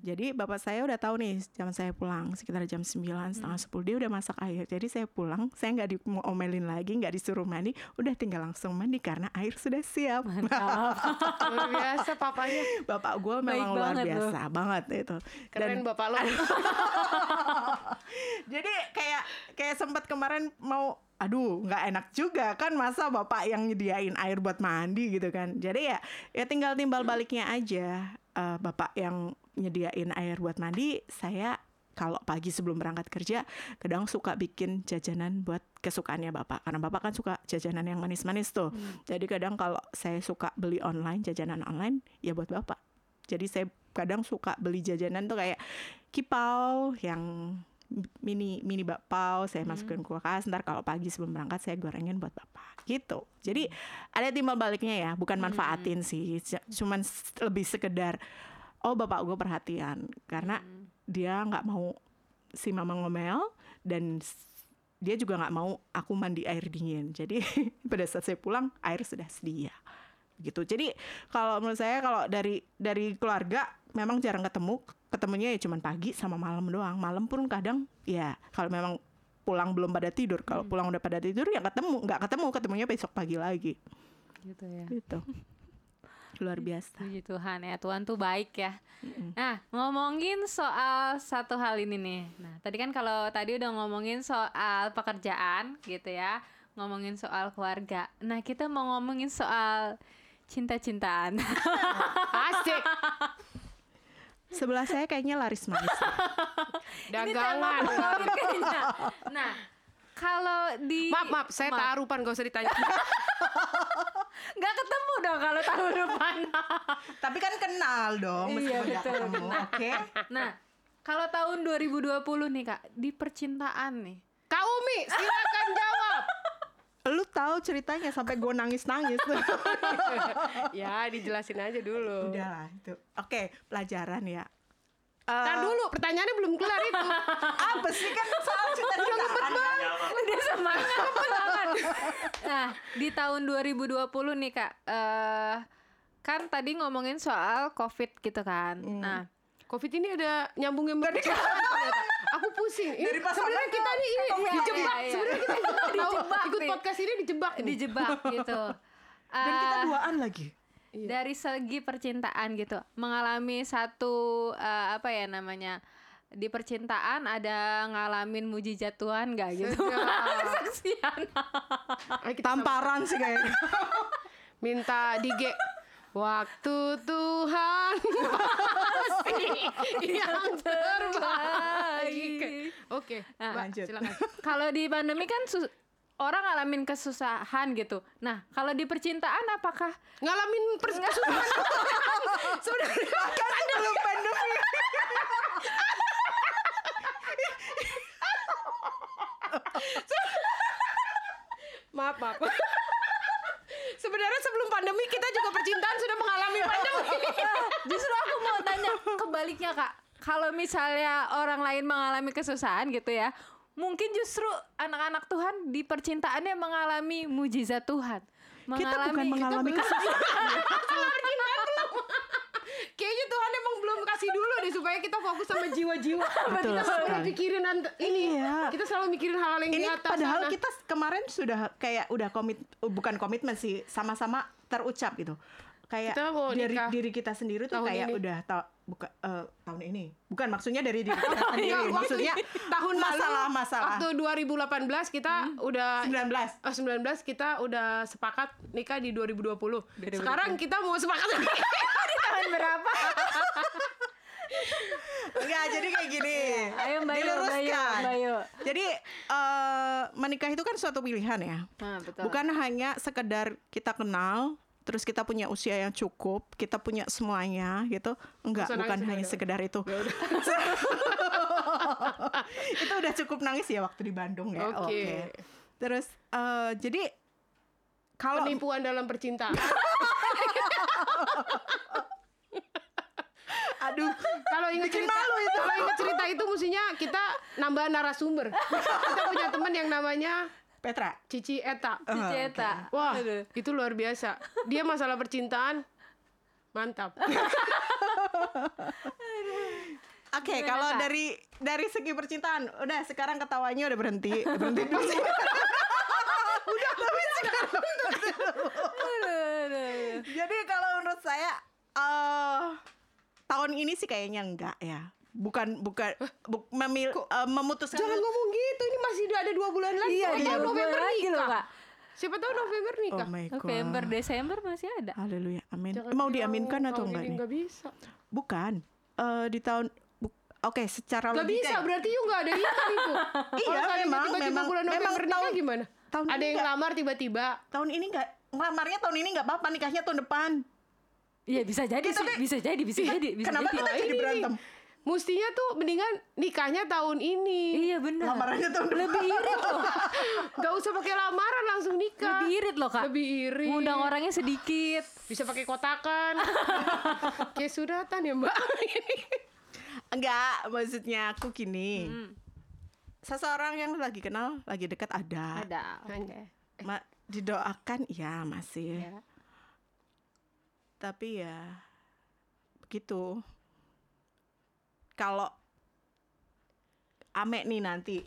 jadi bapak saya udah tahu nih jam saya pulang sekitar jam 9 setengah 10 dia udah masak air. Jadi saya pulang saya nggak diomelin lagi nggak disuruh mandi, udah tinggal langsung mandi karena air sudah siap. Luar biasa papanya. bapak gue memang Baik luar biasa banget itu. Keren bapak lo. Jadi kayak kayak sempat kemarin mau aduh nggak enak juga kan masa bapak yang nyediain air buat mandi gitu kan. Jadi ya ya tinggal timbal baliknya aja. Eh, bapak yang nyediain air buat mandi saya kalau pagi sebelum berangkat kerja kadang suka bikin jajanan buat kesukaannya bapak. Karena bapak kan suka jajanan yang manis-manis tuh. Jadi kadang kalau saya suka beli online jajanan online ya buat bapak. Jadi saya kadang suka beli jajanan tuh kayak kipau yang mini mini bakpao saya masukin ke kulkas ntar kalau pagi sebelum berangkat saya gorengin buat bapak gitu. Jadi ada timbal baliknya ya bukan manfaatin sih C- cuman lebih sekedar oh bapak gue perhatian karena dia nggak mau si mama ngomel dan dia juga nggak mau aku mandi air dingin. Jadi pada saat saya pulang air sudah sedia gitu. Jadi kalau menurut saya kalau dari dari keluarga memang jarang ketemu ketemunya ya cuman pagi sama malam doang malam pun kadang ya kalau memang pulang belum pada tidur kalau pulang udah pada tidur ya ketemu nggak ketemu ketemunya besok pagi lagi Gitu ya. gitu luar biasa Puji Tuhan ya, Tuhan tuh baik ya. Nah, ngomongin soal satu hal ini nih. Nah, tadi kan kalau tadi udah ngomongin soal pekerjaan gitu ya, ngomongin soal keluarga. Nah, kita mau ngomongin soal cinta-cintaan. Asik. sebelah saya kayaknya laris manis Dagangan. Nah, kalau di Maaf maaf, saya tarupan gak usah ditanya. nggak ketemu dong kalau tahun depan. tapi kan kenal dong Iya, meskipun nggak betul. ketemu oke nah, kalau tahun 2020 nih Kak, di percintaan nih. Kak Umi, silakan jawab. Lu tahu ceritanya sampai gue nangis nangis ya, dijelasin aja dulu. udahlah itu oke pelajaran ya Ntar dulu, pertanyaannya belum kelar itu. apa sih kan soal cinta-cintaan Udah semangat banget. Nah, di tahun 2020 nih Kak, eh kan tadi ngomongin soal Covid gitu kan. Nah, Covid ini ada nyambungnya bercerita ternyata. Aku pusing. Ini Dari pas sebenarnya kita nih ini Covid. dijebak. Iya, iya. Sebenarnya kita dijebak. Dijebak Ikut podcast ini dijebak. nih. dijebak gitu. dan kita Eh, duaan lagi dari segi percintaan gitu, mengalami satu eh, apa ya namanya? Di percintaan ada ngalamin mujizat Tuhan gak gitu? Sedap. Saksian. Ayo kita tamparan sih kayaknya minta dige Waktu Tuhan pasti yang terbaik. Oke, Nah, Mbak, lanjut. silakan. kalau di pandemi kan orang ngalamin kesusahan gitu. Nah, kalau di percintaan apakah Ngalamin pers- kesusahan. Sebenarnya kan belum pandemi maaf maaf. Sebenarnya sebelum pandemi kita juga percintaan sudah mengalami pandemi. Justru aku mau tanya kebaliknya kak. Kalau misalnya orang lain mengalami kesusahan gitu ya, mungkin justru anak-anak Tuhan di percintaannya mengalami mujizat Tuhan. Kita bukan mengalami kesusahan. Kayaknya Tuhan emang belum kasih dulu deh supaya kita fokus sama jiwa-jiwa. Betul kita selalu pikirin ant- ini. Iya. Kita selalu mikirin hal-hal yang Ini di atas padahal sana. kita kemarin sudah kayak udah komit bukan komitmen sih, sama-sama terucap gitu. Kayak Kita mau dari nikah diri kita sendiri tuh tahun kayak ini. udah ta buka, eh, tahun ini. Bukan maksudnya dari diri kita sendiri, Iya, maksudnya tahun masalah lalu masalah. waktu 2018 kita udah 19 Oh, 19 kita udah sepakat nikah di 2020. Sekarang kita mau sepakat lagi. tahun berapa? Enggak, jadi kayak gini. Ayo Mbak Diluruskan. Mbak Yu. Jadi eh, menikah itu kan suatu pilihan ya. Nah, betul. Bukan hanya sekedar kita kenal, terus kita punya usia yang cukup, kita punya semuanya gitu. Enggak, Nggak usah bukan hanya udah, sekedar itu. itu udah cukup nangis ya waktu di Bandung ya. Oke. Terus eh, jadi kalau Penipuan dalam percintaan. aduh Kalau ingat Bikin cerita, malu itu. kalau ingat cerita itu mestinya kita nambah narasumber. kita punya teman yang namanya Petra. Cici Eta. Cici Oh, Eta. Wah, Aduh. itu luar biasa. Dia masalah percintaan mantap. Oke, Gimana, kalau dari dari segi percintaan, udah sekarang ketawanya udah berhenti, berhenti dulu. sih. udah tapi sekarang. Jadi kalau menurut saya eh tahun ini sih kayaknya enggak ya. Bukan bukan bu, memil, eh, memutuskan Jangan ngomong gitu, ini masih ada dua bulan lagi. Iya, Siapa iya, November lagi loh, nikah. Kak. Siapa tahu November Oh nikah. my god. November, Desember masih ada. Haleluya. Amin. Jangan Mau diaminkan atau enggak nih? Nggak bisa. Bukan. Eh di tahun bu- Oke, secara Gak logika bisa, ya. berarti yuk gak ada nikah itu. Iya, memang, tiba-tiba memang, bulan memang November nikah tahun- gimana? tahun ada yang nggak- ngelamar tiba-tiba. tahun ini enggak ngelamarnya tahun ini nggak apa-apa nikahnya tahun depan. Iya bisa jadi Iya, sih, tapi- bisa jadi, bisa jadi, bisa Kenapa jadi. kita jadi Ini berantem? Mestinya tuh mendingan nikahnya tahun ini. Iya benar. Lamarannya tahun depan. Lebih irit loh. Gak usah pakai lamaran langsung nikah. Lebih irit loh kak. Lebih irit. Ngundang orangnya sedikit. Bisa pakai kotakan. Kayak suratan ya mbak. Enggak, maksudnya aku gini. Hmm. Seseorang yang lagi kenal, lagi dekat ada. Ada. Oke. Ma- didoakan ya masih. Ya. Tapi ya begitu. Kalau Ame nih nanti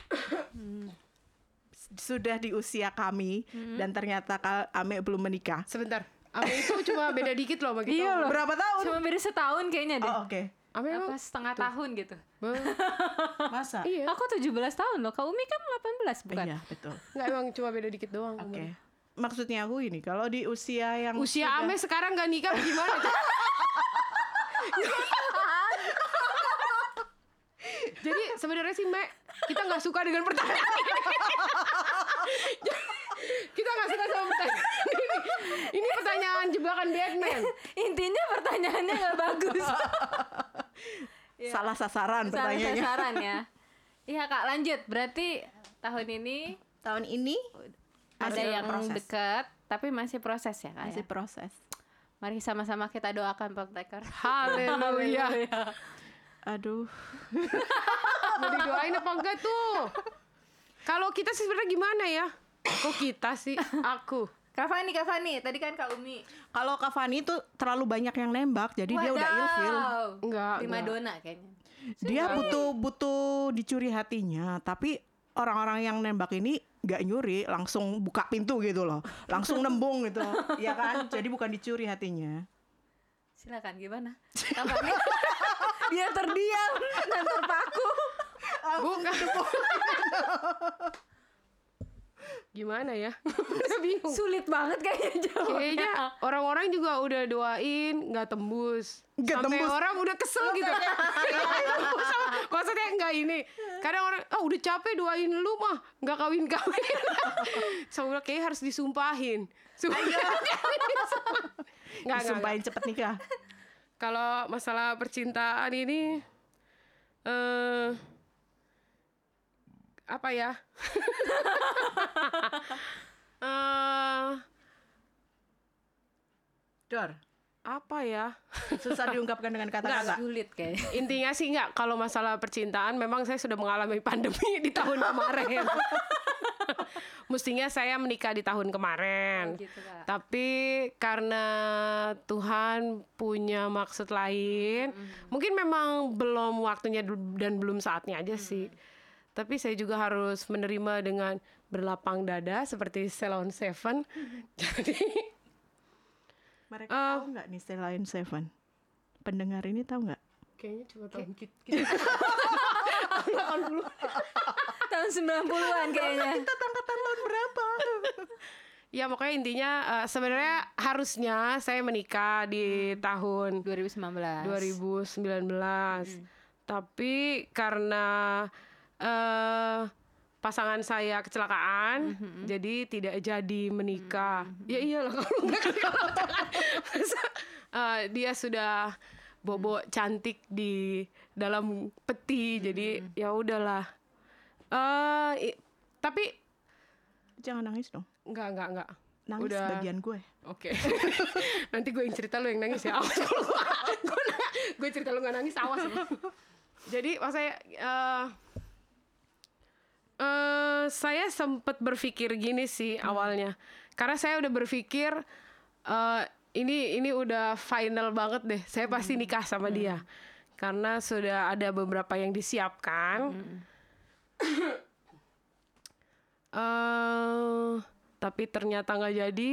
sudah di usia kami dan ternyata kal- Ame belum menikah. Sebentar. Ame itu cuma beda dikit loh kita. Iya loh. Berapa tahun? Cuma beda setahun kayaknya deh. Oh, oke. Ame emang. Apa setengah tahun gitu. Masa? Iya. Aku 17 tahun loh. Kak Umi kan 18 bukan? Iya, betul. Nggak emang cuma beda dikit doang. Oke. umurnya. Maksudnya aku ini kalau di usia yang Usia sudah- Ame sekarang gak nikah gimana? Jadi sebenarnya sih Mek, kita nggak suka dengan pertanyaan ini. kita nggak suka sama pertanyaan ini. Ini pertanyaan jebakan Batman. Intinya pertanyaannya nggak bagus. salah sasaran Salah pertanyaannya. sasaran ya. Iya kak lanjut. Berarti tahun ini Tahun ini ada Masih yang proses. dekat tapi masih proses ya kak. masih ya? proses. Mari sama-sama kita doakan Pak Teker. Haleluya. Aduh. Mau didoain apa enggak tuh? Kalau kita sih sebenarnya gimana ya? Kok kita sih? Aku. Kak Fani, tadi kan Kak Umi. Kalau Kak Fani tuh terlalu banyak yang nembak, jadi dia udah ilfil. Enggak, Prima enggak. dona kayaknya. Dia butuh butuh dicuri hatinya, tapi orang-orang yang nembak ini nggak nyuri, langsung buka pintu gitu loh, langsung nembung gitu, ya kan? Jadi bukan dicuri hatinya. Silakan gimana? Dia terdiam, ngantor paku. Bukan. Gimana ya? Udah bingung. Sulit banget kayaknya jawabnya. Kayaknya orang-orang juga udah doain nggak tembus. Nggak Sampai tembus. orang udah kesel gitu. Maksudnya nggak ini. Kadang orang, ah udah capek doain lu mah nggak kawin kawin. Soalnya kayak harus disumpahin. Sumpahin. Nggak, Disumpahin cepet nikah. Kalau masalah percintaan ini eh apa ya? Eh, Dor, apa ya? susah diungkapkan dengan kata-kata. Sulit kayaknya. Intinya sih nggak kalau masalah percintaan memang saya sudah mengalami pandemi di tahun kemarin. Mestinya saya menikah di tahun kemarin. Oh, gitu, Kak. Tapi karena Tuhan punya maksud lain, mungkin memang belum waktunya dan belum saatnya aja sih. Tapi saya juga harus menerima dengan berlapang dada seperti Salon Seven. Jadi Mereka tahu nggak nih selain Seven? Pendengar ini tahu nggak? kayaknya cuma tahun kita. Tahun 90-an kayaknya. Kita angkatan tahun berapa? Ya pokoknya intinya eh, sebenarnya harusnya saya menikah di tahun 2019. 2019. Tapi karena eh pasangan saya kecelakaan, jadi tidak jadi menikah. Ya iyalah kalau nggak kecelakaan. Masa, eh, dia sudah bobo cantik di dalam peti, jadi ya udahlah. Eh i- tapi Jangan nangis dong. nggak nggak nggak. Nangis Udah. bagian gue. Oke. Nanti gue yang cerita lo yang nangis ya. Awas kalau gue, cerita lo nggak nangis awas ya. Jadi pas saya eh eh, saya sempat berpikir gini sih awalnya. Karena saya udah berpikir eh ini ini udah final banget deh. Saya pasti nikah sama dia. Karena sudah ada beberapa yang disiapkan. eh tapi ternyata nggak jadi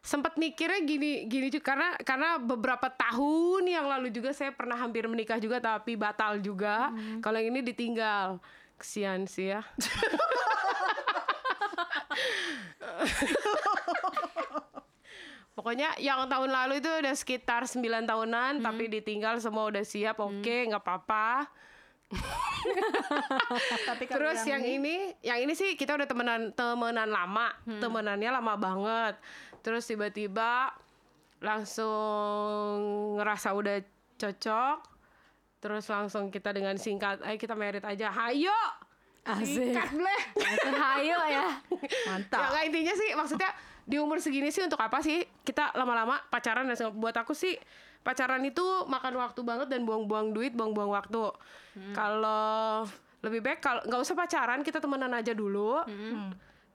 sempat mikirnya gini gini juga karena karena beberapa tahun yang lalu juga saya pernah hampir menikah juga tapi batal juga kalau yang ini ditinggal kesian sih ya. Pokoknya yang tahun lalu itu udah sekitar 9 tahunan tapi ditinggal semua udah siap oke nggak apa-apa. Tapi Terus yang, ini, yang ini sih kita udah temenan temenan lama, temenannya lama banget. Terus tiba-tiba langsung ngerasa udah cocok. Terus langsung kita dengan singkat, ayo kita merit aja. Hayo. Asik. Singkat bleh. Hayo ya. mantap. Ya intinya sih maksudnya di umur segini sih untuk apa sih kita lama-lama pacaran dan buat aku sih pacaran itu makan waktu banget dan buang-buang duit, buang-buang waktu. Kalau lebih baik kalau nggak usah pacaran kita temenan aja dulu.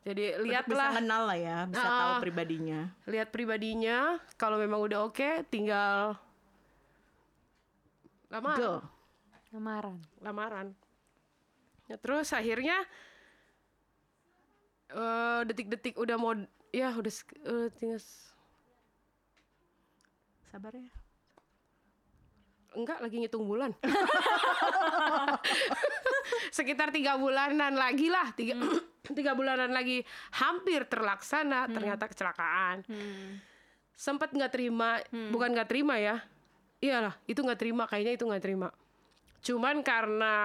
Jadi Untuk bisa lihatlah kenal lah ya, bisa Ah. tahu pribadinya. lihat pribadinya. Kalau memang udah oke, tinggal lama Go. Lamaran. lamaran. Ya, terus akhirnya eh, detik-detik udah mau ya udah eh, tinggal Sabar ya. enggak lagi ngitung bulan. Sekitar tiga bulanan lagi lah tiga tiga bulanan lagi hampir terlaksana ternyata kecelakaan. Sempat nggak terima bukan nggak terima ya. Iyalah itu nggak terima kayaknya itu nggak terima. Cuman karena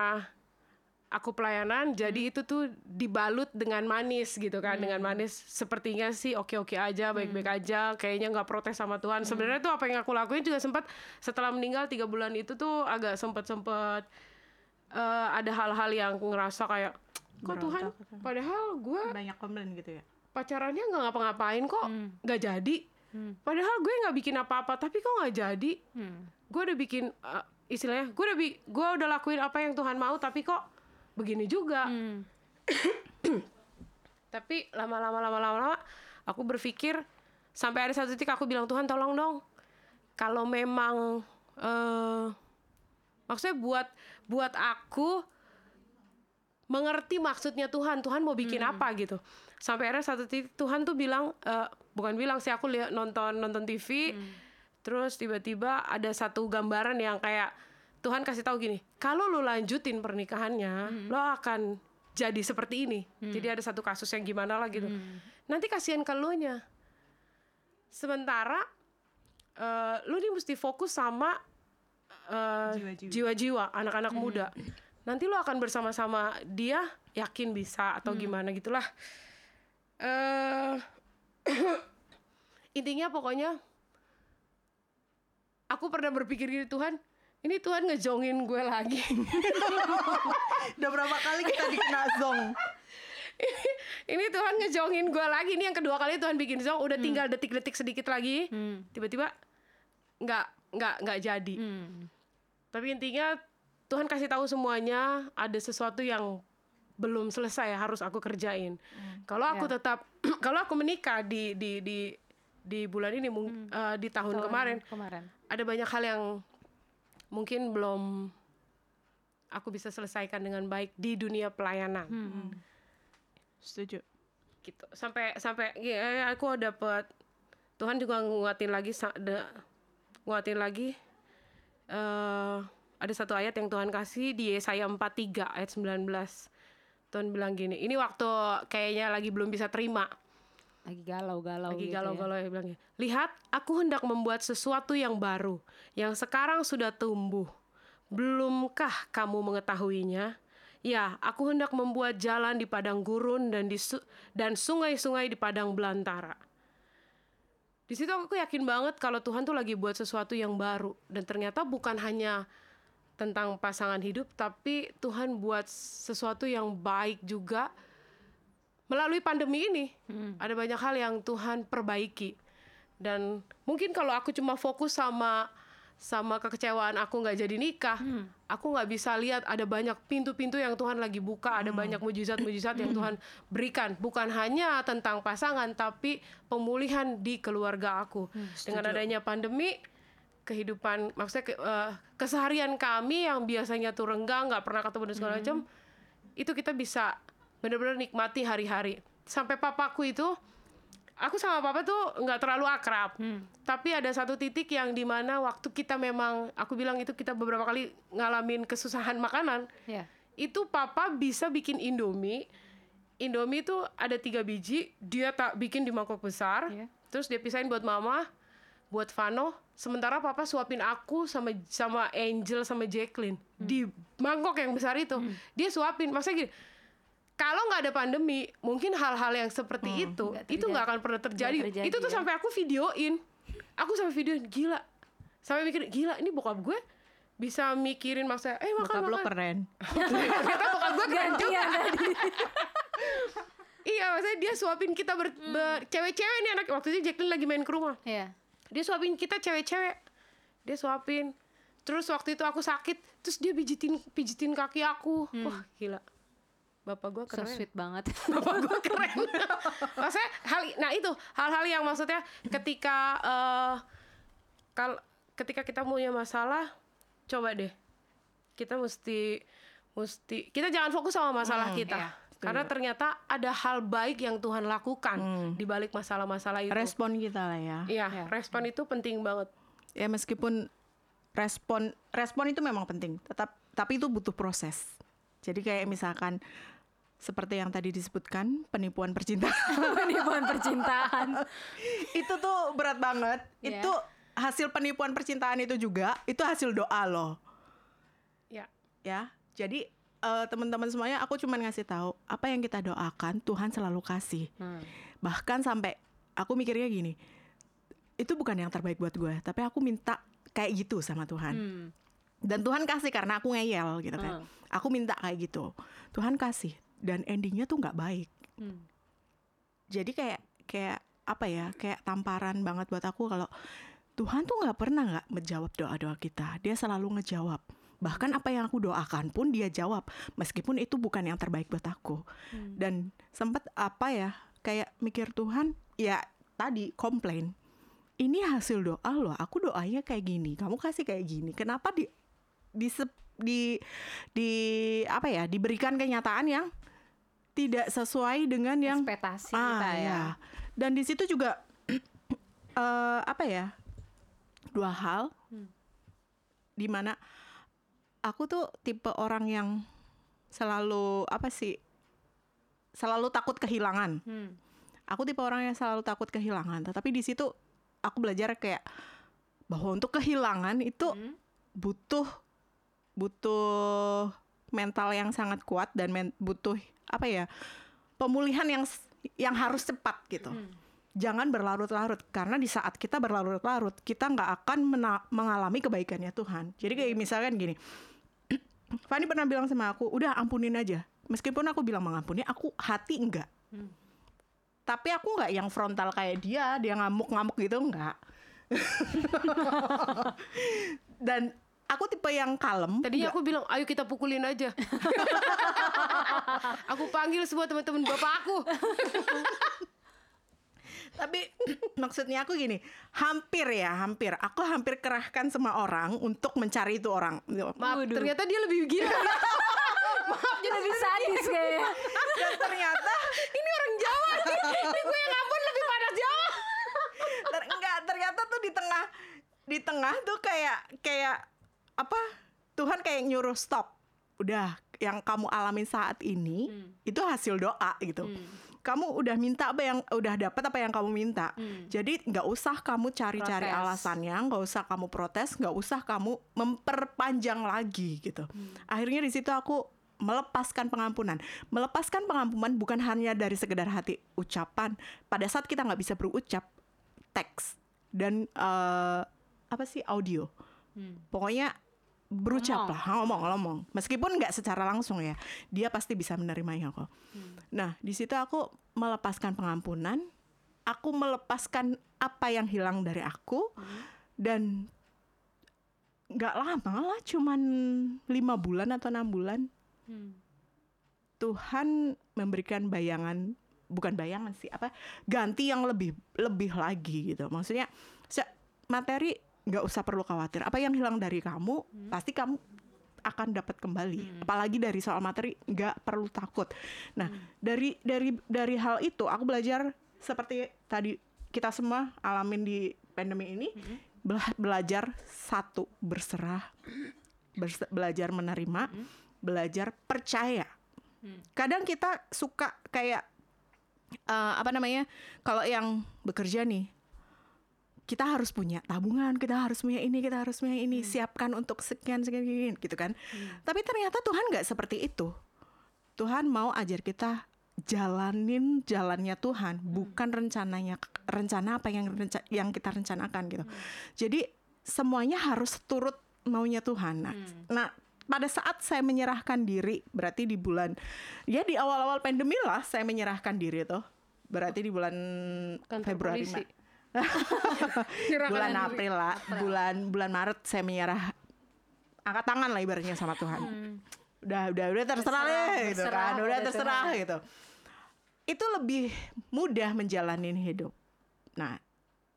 aku pelayanan jadi itu tuh dibalut dengan manis gitu kan dengan manis. Sepertinya sih oke oke aja baik baik aja kayaknya nggak protes sama Tuhan. Sebenarnya tuh apa yang aku lakuin juga sempat setelah meninggal tiga bulan itu tuh agak sempet sempet eh, ada hal-hal yang ngerasa kayak kok Tuhan? padahal gue Banyak komplain gitu ya. pacarannya nggak ngapa-ngapain kok. Nggak jadi padahal gue nggak bikin apa-apa tapi kok nggak jadi? Gue udah bikin eh, istilahnya gue udah bi- gue udah lakuin apa yang Tuhan mau tapi kok begini juga. Tapi lama-lama lama-lama lama, aku berpikir sampai ada satu titik aku bilang Tuhan tolong dong. Kalau memang eh maksudnya buat buat aku mengerti maksudnya Tuhan Tuhan mau bikin apa gitu. Sampai akhirnya satu titik Tuhan tuh bilang eh, bukan bilang sih aku lihat nonton nonton TV terus tiba-tiba ada satu gambaran yang kayak Tuhan kasih tahu gini kalau lu lanjutin pernikahannya lo akan jadi seperti ini. Jadi ada satu kasus yang gimana lah gitu. Nanti kasihan ke lu nya sementara eh, lu nih mesti fokus sama eh, Jiwa-jiwa. anak-anak muda. Nanti lu akan bersama-sama dia yakin bisa atau gimana gitulah. Eh intinya pokoknya aku pernah berpikir gini Tuhan ini Tuhan ngejongin gue lagi Udah berapa kali kita dikena zong? ini Tuhan ngejongin gue lagi nih yang kedua kali Tuhan bikin zong udah tinggal detik-detik sedikit lagi Hmm. tiba-tiba nggak nggak nggak jadi Hmm. tapi intinya Tuhan kasih tahu semuanya ada sesuatu yang belum selesai harus aku kerjain kalau aku Ya. tetap kalau aku menikah di di di di bulan ini mung- eh, di tahun, Tahun kemarin Kemarin. ada banyak hal yang mungkin belum aku bisa selesaikan dengan baik di dunia pelayanan Hmm. Setuju. gitu sampai sampai ya aku dapet Tuhan juga nguatin lagi nguatin lagi eh ada satu ayat yang Tuhan kasih di Yesaya 43 ayat 19 Tuhan bilang gini ini waktu kayaknya lagi belum bisa terima. Lagi galau-galau lagi gitu ya. galau-galau ya bilang gini, lihat aku hendak membuat sesuatu yang baru yang sekarang sudah tumbuh. Belumkah kamu mengetahuinya? Ya aku hendak membuat jalan di padang gurun dan di su- dan sungai-sungai di padang belantara. Di situ aku yakin banget kalau Tuhan tuh lagi buat sesuatu yang baru dan ternyata bukan hanya tentang pasangan hidup tapi Tuhan buat sesuatu yang baik juga melalui pandemi ini. Ada banyak hal yang Tuhan perbaiki. Dan mungkin kalau aku cuma fokus sama sama kekecewaan aku nggak jadi nikah aku nggak bisa lihat ada banyak pintu-pintu yang Tuhan lagi buka ada banyak mujizat-mujizat yang Tuhan berikan. Bukan hanya tentang pasangan tapi pemulihan di keluarga aku. Dengan adanya pandemi kehidupan maksudnya ke- eh, keseharian kami yang biasanya tuh renggang nggak pernah ketemu dan segala macam itu kita bisa benar-benar nikmati hari-hari. Sampai papaku itu aku sama papa tuh nggak terlalu akrab. Tapi ada satu titik yang di mana waktu kita memang aku bilang itu kita beberapa kali ngalamin kesusahan makanan Ya. itu papa bisa bikin indomie. Indomie itu ada tiga biji dia tak bikin di mangkok besar Iya. terus dia pisahin buat mama buat Vano sementara papa suapin aku sama sama Angel sama Jacqueline di mangkok yang besar itu. Dia suapin. Maksudnya gini kalau nggak ada pandemi mungkin hal-hal yang seperti itu Nggak itu nggak akan pernah terjadi, terjadi, itu tuh ya. sampai aku videoin. Aku sampai videoin gila. Sampai mikir gila ini bokap gue bisa mikirin maksudnya eh makan Bokap lo makan. keren. ternyata bokap gue keren juga. Gantian iya maksudnya dia suapin kita ber, ber- cewek-cewek nih anak waktu itu Jacqueline lagi main ke rumah. Iya. Dia suapin kita cewek-cewek. Dia suapin. Terus waktu itu aku sakit terus dia pijitin pijitin kaki aku. Wah gila. Bapak gue So keren. sweet banget. bapak gue keren. Maksudnya hal nah itu hal-hal yang maksudnya ketika eh kal ketika kita punya masalah coba deh. Kita mesti mesti kita jangan fokus sama masalah kita. iya, karena ternyata ada hal baik yang Tuhan lakukan di balik masalah-masalah itu Respon kita lah ya. Iya, Ya. respon itu penting banget. Ya meskipun respon respon itu memang penting, tetap tapi itu butuh proses. Jadi kayak misalkan seperti yang tadi disebutkan penipuan percintaan Penipuan percintaan. itu tuh berat banget. Iya. Itu hasil penipuan percintaan itu juga itu hasil doa loh. Ya. ya jadi eh, teman-teman semuanya aku cuman ngasih tahu apa yang kita doakan Tuhan selalu kasih Hmm. bahkan sampai aku mikirnya gini itu bukan yang terbaik buat gue tapi aku minta kayak gitu sama Tuhan Hmm. dan Tuhan kasih karena aku ngeyel gitu kan Hmm. aku minta kayak gitu Tuhan kasih dan endingnya tuh nggak baik Hmm. jadi kayak kayak apa ya kayak tamparan banget buat aku kalau Tuhan tuh nggak pernah nggak menjawab doa doa kita dia selalu ngejawab bahkan apa yang aku doakan pun dia jawab meskipun itu bukan yang terbaik buat aku dan sempat apa ya kayak mikir Tuhan ya tadi komplain ini hasil doa loh aku doanya kayak gini kamu kasih kayak gini kenapa di di di di apa ya diberikan kenyataan yang tidak sesuai dengan yang Ekspektasi Ah, kita ya. ya. Dan di situ juga eh apa ya? Dua hal. Di mana aku tuh tipe orang yang selalu apa sih? Selalu takut kehilangan. Hmm. Aku tipe orang yang selalu takut kehilangan. Tetapi di situ aku belajar kayak bahwa untuk kehilangan itu Hmm. butuh butuh mental yang sangat kuat dan men- butuh apa ya pemulihan yang yang harus cepat gitu. Jangan berlarut-larut karena di saat kita berlarut-larut kita nggak akan mengalami kebaikannya Tuhan. Jadi kayak misalkan gini, Fanny pernah bilang sama aku, udah ampunin aja. meskipun aku bilang mengampuni aku hati enggak Hmm. tapi aku nggak yang frontal kayak dia dia ngamuk-ngamuk gitu enggak dan aku tipe yang kalem Tadinya aku bilang, ayo kita pukulin aja. aku panggil semua teman-teman bapak aku. Tapi maksudnya aku gini, hampir ya, hampir. Aku hampir kerahkan semua orang untuk mencari itu orang. Gitu. Maaf, Waduh. ternyata dia lebih gila. Maaf, jadi Lebih sadis kayaknya. Dan ternyata ini orang Jawa nih. Ini gue yang ngambun lebih panas Jawa. ter- enggak, ternyata tuh di tengah di tengah tuh kayak kayak apa? Tuhan kayak nyuruh stop. Udah, yang kamu alamin saat ini itu hasil doa gitu. Kamu udah minta apa yang udah dapat apa yang kamu minta. Jadi nggak usah kamu cari-cari alasannya, nggak usah kamu protes, nggak usah kamu memperpanjang lagi gitu. Akhirnya di situ aku melepaskan pengampunan. Melepaskan pengampunan bukan hanya dari sekedar hati ucapan. Pada saat kita nggak bisa berucap, teks dan eh, apa sih audio. Pokoknya berucap Ngomong. lah, ngomong, ngomong. Meskipun nggak secara langsung ya, dia pasti bisa menerimanya kok. Nah, di situ aku melepaskan pengampunan, aku melepaskan apa yang hilang dari aku, dan nggak lama lah, cuman lima bulan atau enam bulan, Hmm. Tuhan memberikan bayangan, bukan bayangan sih, apa ganti yang lebih lebih lagi gitu. Maksudnya materi nggak usah perlu khawatir. Apa yang hilang dari kamu, pasti kamu akan dapat kembali. Apalagi dari soal materi nggak perlu takut. Nah, dari dari dari hal itu aku belajar seperti tadi kita semua alamin di pandemi ini, bela- belajar satu berserah, berse- belajar menerima, belajar percaya. Kadang kita suka kayak eh, apa namanya? Kalau yang bekerja nih kita harus punya tabungan, kita harus punya ini, kita harus punya ini, siapkan untuk sekian sekian, sekian gitu kan. Tapi ternyata Tuhan nggak seperti itu. Tuhan mau ajar kita jalanin jalannya Tuhan, bukan rencananya rencana apa yang renca- yang kita rencanakan gitu. Jadi semuanya harus turut maunya Tuhan. Nah, nah, pada saat saya menyerahkan diri, berarti di bulan ya di awal-awal pandemi lah saya menyerahkan diri tuh. Berarti di bulan Kantor Februari polisi. Bulan. April lah, bulan bulan Maret saya menyerah angkat tangan lah ibaratnya sama Tuhan. Udah udah udah terserah, Terserah, deh gitu berserah kan, udah terserah Tuhan. gitu. Itu lebih mudah menjalani hidup. Nah,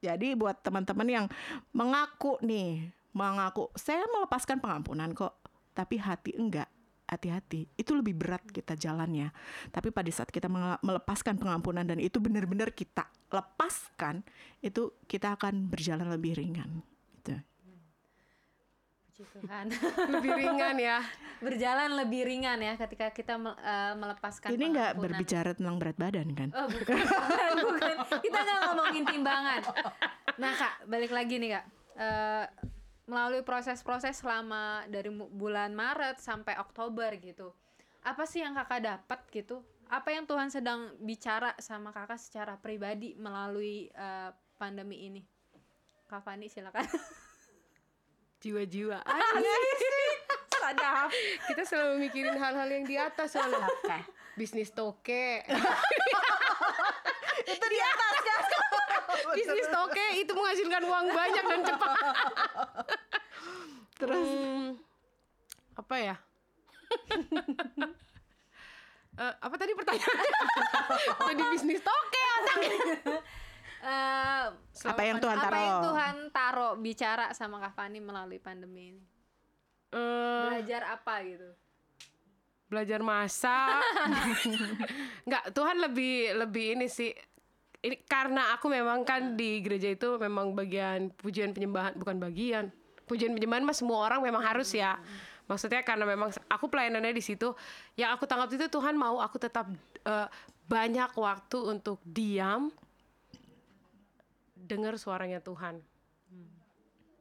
jadi buat teman-teman yang mengaku nih, mengaku saya melepaskan pengampunan kok, tapi hati enggak. Hati-hati, itu lebih berat kita jalannya. Tapi pada saat kita melepaskan pengampunan dan itu benar-benar kita lepaskan, itu kita akan berjalan lebih ringan. Gitu. Puji Tuhan. Lebih ringan ya. Berjalan lebih ringan ya ketika kita eh, melepaskan Ini nggak berbicara tentang berat badan kan? Oh bukan, bukan, bukan. Kita nggak ngomongin timbangan. Nah kak, balik lagi nih kak. Eh, melalui proses-proses selama dari bulan Maret sampai Oktober gitu. Apa sih yang kakak dapat gitu? Apa yang Tuhan sedang bicara sama kakak secara pribadi melalui eh, pandemi ini? Kak Fani silakan. Jiwa-jiwa. Sadap. Kita selalu mikirin hal-hal yang di atas soalnya. Bisnis toke. itu di atas kan? Bisnis toke itu menghasilkan uang banyak dan cepat. Terus apa ya? Eh, apa tadi pertanyaannya? Tadi bisnis toke otaknya. Eh, Apa yang Tuhan apa yang taruh? Tuhan taruh bicara sama Kak Fani melalui pandemi ini? Eh, Belajar apa gitu? belajar masak. Enggak, Tuhan lebih lebih ini sih. Ini karena aku memang kan di gereja itu memang bagian pujian penyembahan bukan bagian. Pujian penyembahan mah semua orang memang harus ya. Maksudnya karena memang aku pelayanannya di situ. Yang aku tangkap itu Tuhan mau aku tetap eh, banyak waktu untuk diam dengar suaranya Tuhan.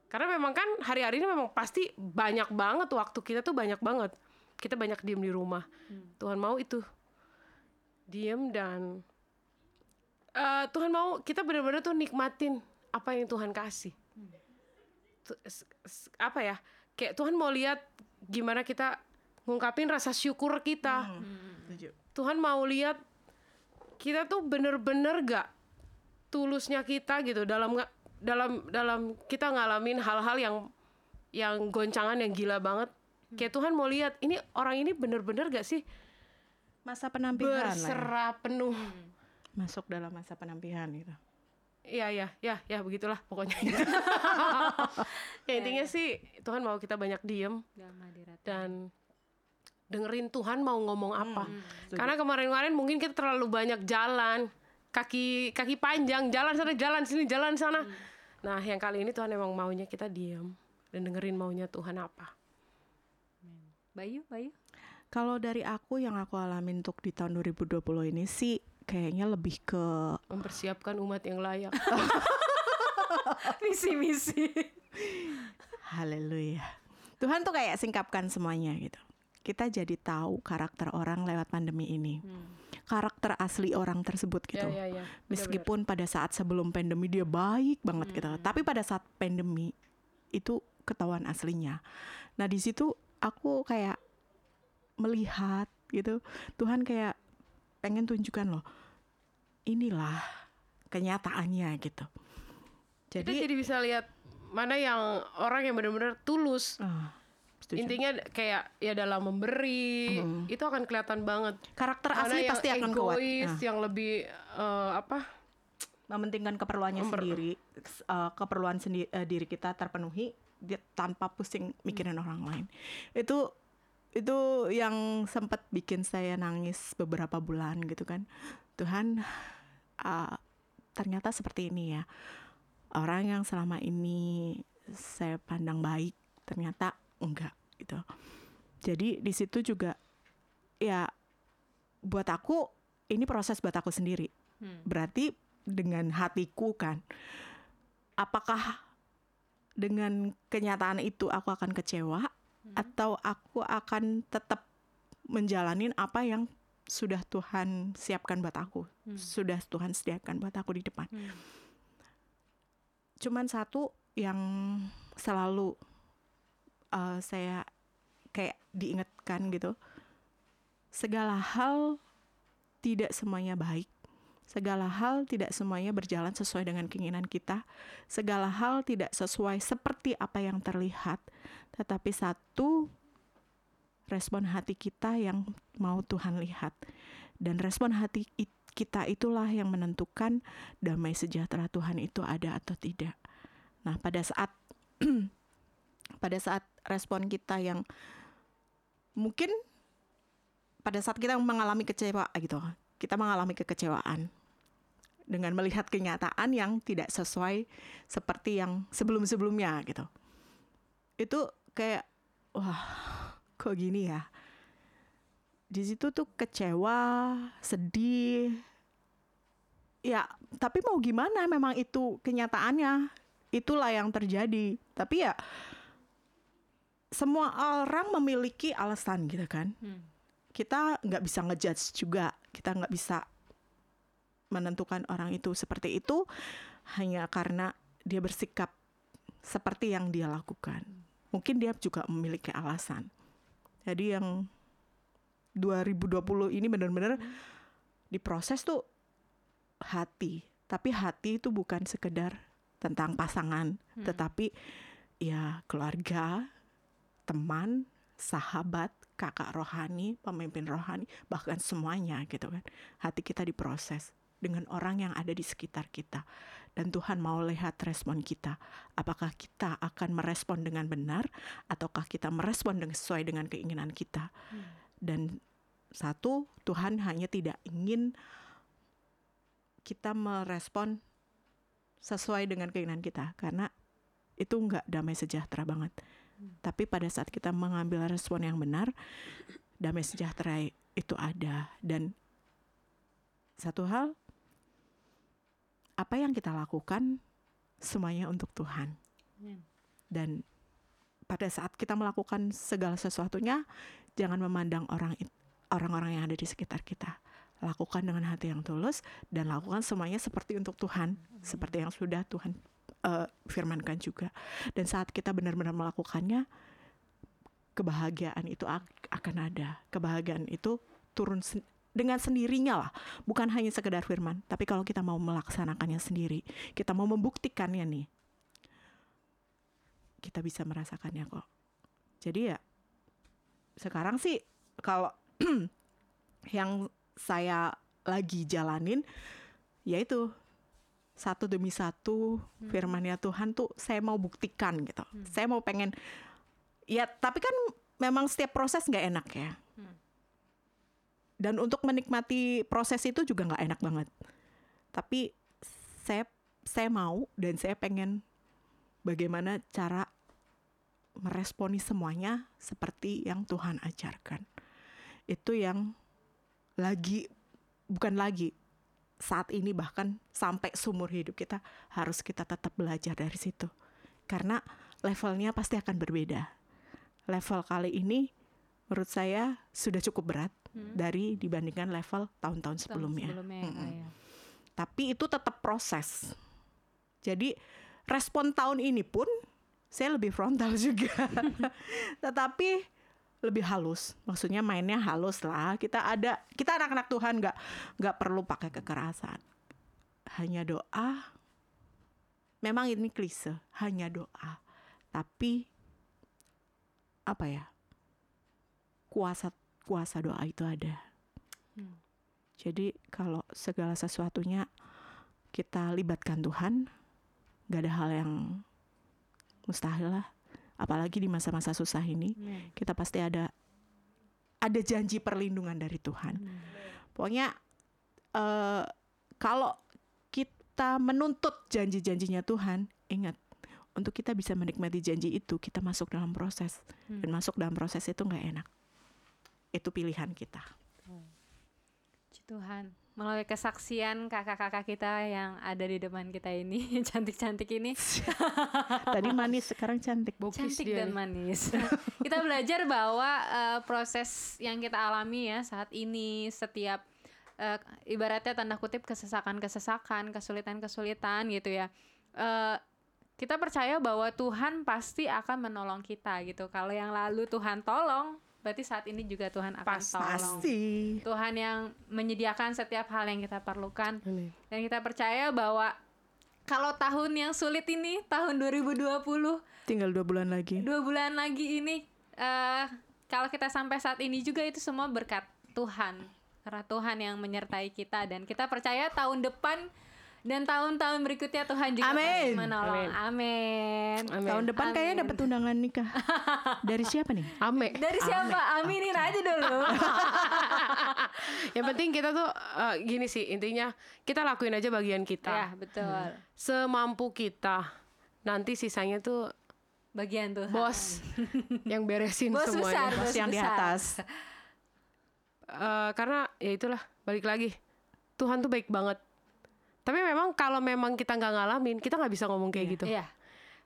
Karena memang kan hari-hari ini memang pasti banyak banget waktu kita tuh banyak banget. Kita banyak diem di rumah. Tuhan mau itu diem dan eh, Tuhan mau kita benar-benar tuh nikmatin apa yang Tuhan kasih. S- apa ya? Kayak Tuhan mau lihat gimana kita ngungkapin rasa syukur kita. Setuju. Tuhan mau lihat kita tuh bener-bener gak tulusnya kita gitu dalam dalam dalam kita ngalamin hal-hal yang yang goncangan yang gila banget. Kayak Tuhan mau lihat ini orang ini bener-bener gak sih Masa penampilan ya. berserah penuh. Masuk dalam masa penampilan gitu. Iya ya ya ya begitulah pokoknya. ya intinya sih Tuhan mau kita banyak diem dan dengerin Tuhan mau ngomong apa. setuju. Karena kemarin-kemarin mungkin kita terlalu banyak jalan, kaki kaki panjang, jalan sana, jalan sini, jalan sana. Nah, yang kali ini Tuhan emang maunya kita diam dan dengerin maunya Tuhan apa. Bayu, Bayu. Kalau dari aku yang aku alamin untuk di tahun 2020 ini sih kayaknya lebih ke Mempersiapkan umat yang layak. Misi-misi. haleluya. Tuhan tuh kayak singkapkan semuanya gitu. Kita jadi tahu karakter orang lewat pandemi ini. Karakter asli orang tersebut gitu. Ya, ya, ya. Meskipun pada saat sebelum pandemi dia baik banget gitu, tapi pada saat pandemi itu ketahuan aslinya. Nah di situ aku kayak melihat gitu, Tuhan kayak pengen tunjukkan loh, inilah kenyataannya gitu. Kita Jadi, jadi bisa lihat mana yang orang yang benar-benar tulus. setuju. Intinya kayak ya dalam memberi itu akan kelihatan banget. karakter Mana asli yang pasti akan kuat. egois, Nah, yang lebih eh, apa? mementingkan keperluannya sendiri, s- eh, keperluan sendi- eh, diri kita terpenuhi dia tanpa pusing mikirin orang lain. Itu itu yang sempat bikin saya nangis beberapa bulan gitu kan. Tuhan ah, ternyata seperti ini ya. Orang yang selama ini saya pandang baik ternyata enggak gitu. Jadi di situ juga ya buat aku ini proses buat aku sendiri. Berarti dengan hatiku kan. Apakah dengan kenyataan itu aku akan kecewa atau aku akan tetap menjalanin apa yang sudah Tuhan siapkan buat aku, sudah Tuhan sediakan buat aku di depan. Cuman satu yang selalu uh, saya kayak diingatkan gitu, segala hal tidak semuanya baik. Segala hal tidak semuanya berjalan sesuai dengan keinginan kita. Segala hal tidak sesuai seperti apa yang terlihat. Tetapi satu respon hati kita yang mau Tuhan lihat. Dan respon hati it- kita itulah yang menentukan damai sejahtera Tuhan itu ada atau tidak. Nah, pada saat pada saat respon kita yang mungkin pada saat kita mengalami kecewa gitu, kita mengalami kekecewaan dengan melihat kenyataan yang tidak sesuai seperti yang sebelum-sebelumnya gitu. Itu kayak wah, kok gini ya? Di situ tuh kecewa, sedih. Ya, tapi mau gimana memang itu kenyataannya. Itulah yang terjadi. Tapi ya semua orang memiliki alasan gitu kan kita nggak bisa ngejudge juga kita nggak bisa menentukan orang itu seperti itu hanya karena dia bersikap seperti yang dia lakukan. Mungkin dia juga memiliki alasan. Jadi yang 2020 ini benar-benar diproses tuh hati. Tapi hati itu bukan sekedar tentang pasangan tetapi ya keluarga teman sahabat kakak rohani, pemimpin rohani, bahkan semuanya gitu kan. Hati kita diproses dengan orang yang ada di sekitar kita. Dan Tuhan mau lihat respon kita. Apakah kita akan merespon dengan benar ataukah kita merespon dengan sesuai dengan keinginan kita. Dan satu, Tuhan hanya tidak ingin kita merespon sesuai dengan keinginan kita karena itu nggak damai sejahtera banget. Tapi pada saat kita mengambil respon yang benar, damai sejahtera itu ada dan satu hal apa yang kita lakukan semuanya untuk Tuhan. Dan pada saat kita melakukan segala sesuatunya, jangan memandang orang orang-orang yang ada di sekitar kita. Lakukan dengan hati yang tulus dan lakukan semuanya seperti untuk Tuhan, seperti yang sudah Tuhan eh, firmankan juga. Dan saat kita benar-benar melakukannya, kebahagiaan itu ak- akan ada. Kebahagiaan itu turun sen- dengan sendirinya lah, bukan hanya sekedar firman, tapi kalau kita mau melaksanakannya sendiri, kita mau membuktikannya nih, kita bisa merasakannya kok. Jadi ya sekarang sih kalau yang saya lagi jalanin yaitu satu demi satu firmannya Tuhan tuh saya mau buktikan gitu. Saya mau pengen ya tapi kan memang setiap proses nggak enak ya. Dan untuk menikmati proses itu juga nggak enak banget. Tapi saya saya mau dan saya pengen bagaimana cara meresponi semuanya seperti yang Tuhan ajarkan. Itu yang lagi bukan lagi saat ini bahkan sampai seumur hidup kita harus kita tetap belajar dari situ. Karena levelnya pasti akan berbeda. Level kali ini menurut saya sudah cukup berat dari dibandingkan level tahun-tahun Tahun sebelumnya. sebelumnya ya, Kak, ya. Tapi itu tetap proses. Jadi respon tahun ini pun saya lebih frontal juga. Tetapi lebih halus. Maksudnya mainnya halus lah. Kita ada kita anak-anak Tuhan nggak nggak perlu pakai kekerasan. Hanya doa. Memang ini klise, hanya doa. Tapi apa ya? Kuasa kuasa doa itu ada. Jadi kalau segala sesuatunya kita libatkan Tuhan, nggak ada hal yang mustahil lah. Apalagi di masa-masa susah ini, Amin. kita pasti ada ada janji perlindungan dari Tuhan. Pokoknya eh, kalau kita menuntut janji-janjinya Tuhan, ingat untuk kita bisa menikmati janji itu, kita masuk dalam proses dan masuk dalam proses itu nggak enak. Itu pilihan kita. Puji Tuhan melalui kesaksian kakak-kakak kita yang ada di depan kita ini cantik-cantik ini Tadi manis, sekarang cantik. Bokis cantik dia dan manis. kita belajar bahwa eh, proses yang kita alami ya saat ini setiap eh, ibaratnya tanda kutip kesesakan-kesesakan, kesulitan-kesulitan gitu ya. Eh, kita percaya bahwa Tuhan pasti akan menolong kita gitu. Kalau yang lalu Tuhan tolong, berarti saat ini juga Tuhan akan Pas- tolong. Pasti. Tuhan yang menyediakan setiap hal yang kita perlukan. Amin. Dan kita percaya bahwa kalau tahun yang sulit ini, tahun 2020, Tinggal dua bulan lagi. dua bulan lagi ini, eh kalau kita sampai saat ini juga itu semua berkat Tuhan. Karena Tuhan yang menyertai kita dan kita percaya tahun depan dan tahun-tahun berikutnya Tuhan juga Amin. menolong. Amin. Amin. Tahun depan kayaknya Amin. dapat undangan nikah. Dari siapa nih? Ame. Dari siapa? Aminin aja dulu. Yang penting kita tuh eh, gini sih intinya kita lakuin aja bagian kita. ya, betul. Semampu kita. Nanti sisanya tuh Bagian Tuhan. bos yang beresin Bos besar, semuanya. Bos yang di besar. atas. Eh, karena ya itulah balik lagi Tuhan tuh baik banget. Tapi memang kalau memang kita nggak ngalamin, kita nggak bisa ngomong kayak gitu. Iya.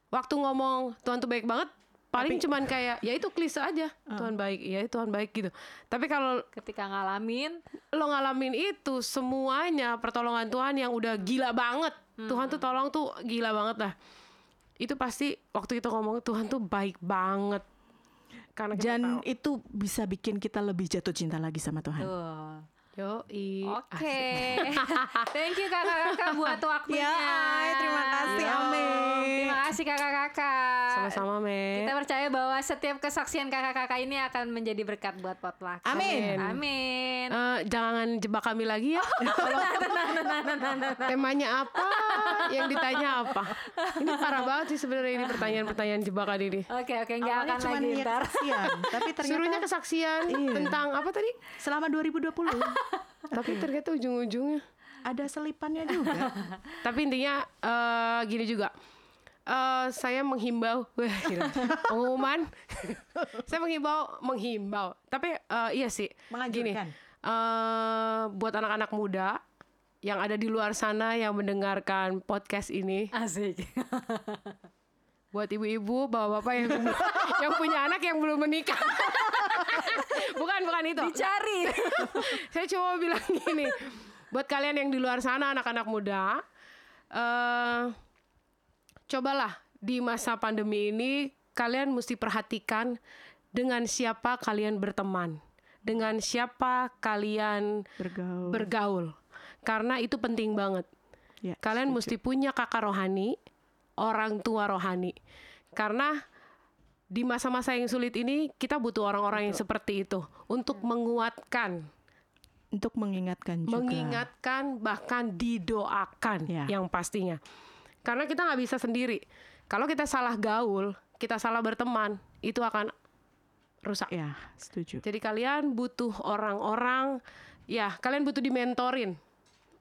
Waktu ngomong Tuhan tuh baik banget, paling Tapi- cuman kayak ya itu klise aja. Tuhan baik, ya Tuhan baik gitu. Tapi kalau Ketika ngalamin, lo ngalamin itu semuanya pertolongan Tuhan yang udah gila banget. Tuhan tuh tolong tuh gila banget lah. Itu pasti waktu kita ngomong Tuhan tuh baik banget. Karena kita Dan tahu. itu bisa bikin kita lebih jatuh cinta lagi sama Tuhan. tuh. Yoi. Oke. Thank you kakak-kakak buat waktunya. Ya, ay, terima kasih, Yo, Amin. Terima kasih kakak-kakak. Sama-sama, Me. Kita percaya bahwa setiap kesaksian kakak-kakak ini akan menjadi berkat buat potluck. Amin. Amin. Eh, jangan jebak kami lagi ya. Kalau temanya apa, yang ditanya apa. Ini parah banget sih sebenarnya ini pertanyaan-pertanyaan jebakan ini. Oke oke nggak Awalnya akan lagi niat ntar. kesaksian, tapi ternyata Suruhnya kesaksian Iya. tentang apa tadi? selama 2020 Tapi ternyata ujung-ujungnya. ada selipannya juga. Tapi intinya eh, gini juga. Eh, saya menghimbau, wah, gila. pengumuman. saya menghimbau, menghimbau. Tapi eh, iya sih, gini. Eh, buat anak-anak muda yang ada di luar sana yang mendengarkan podcast ini, Asik. buat ibu-ibu, bapak-bapak yang yang punya anak yang belum menikah. Bukan, bukan itu. Dicari. Saya cuma bilang gini, buat kalian yang di luar sana anak-anak muda, eh cobalah di masa pandemi ini kalian mesti perhatikan dengan siapa kalian berteman, dengan siapa kalian Bergaul. bergaul. Karena itu penting banget. Ya, Kalian setuju. mesti punya kakak rohani, orang tua rohani. Karena di masa-masa yang sulit ini kita butuh orang-orang yang seperti itu untuk menguatkan, untuk mengingatkan juga. mengingatkan bahkan didoakan Ya. yang pastinya. Karena kita nggak bisa sendiri. Kalau kita salah gaul, kita salah berteman, itu akan rusak. Ya, setuju. Jadi kalian butuh orang-orang, ya kalian butuh dimentorin.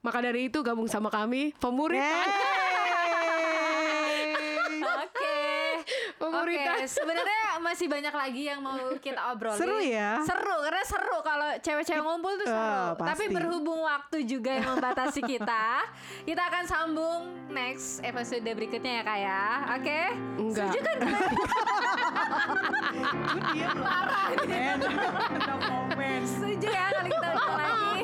Maka dari itu gabung sama kami, pemuritan. Oke. Pemuritan. Oke, sebenarnya masih banyak lagi yang mau kita obrolin. Seru ya? Seru karena seru kalau cewek-cewek ngumpul tuh seru. Tapi pasti. berhubung waktu juga yang membatasi kita, kita akan sambung next episode berikutnya ya kak ya. Oke? Enggak. Setuju kan kalian? Parah Setuju ya kali kita lagi.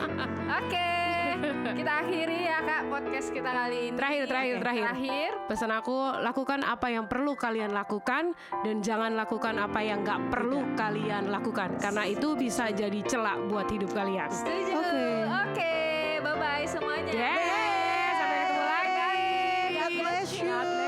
Oke. Kita akhiri ya kak podcast kita kali ini. Terakhir, terakhir, terakhir. Terakhir. Pesan aku, lakukan apa yang perlu kalian lakukan dan jangan lakukan apa yang nggak perlu kalian lakukan karena itu bisa jadi celak buat hidup kalian. Setuju. Oke. Oke. Bye bye semuanya. Yeay, sampai ketemu lagi. God bless you.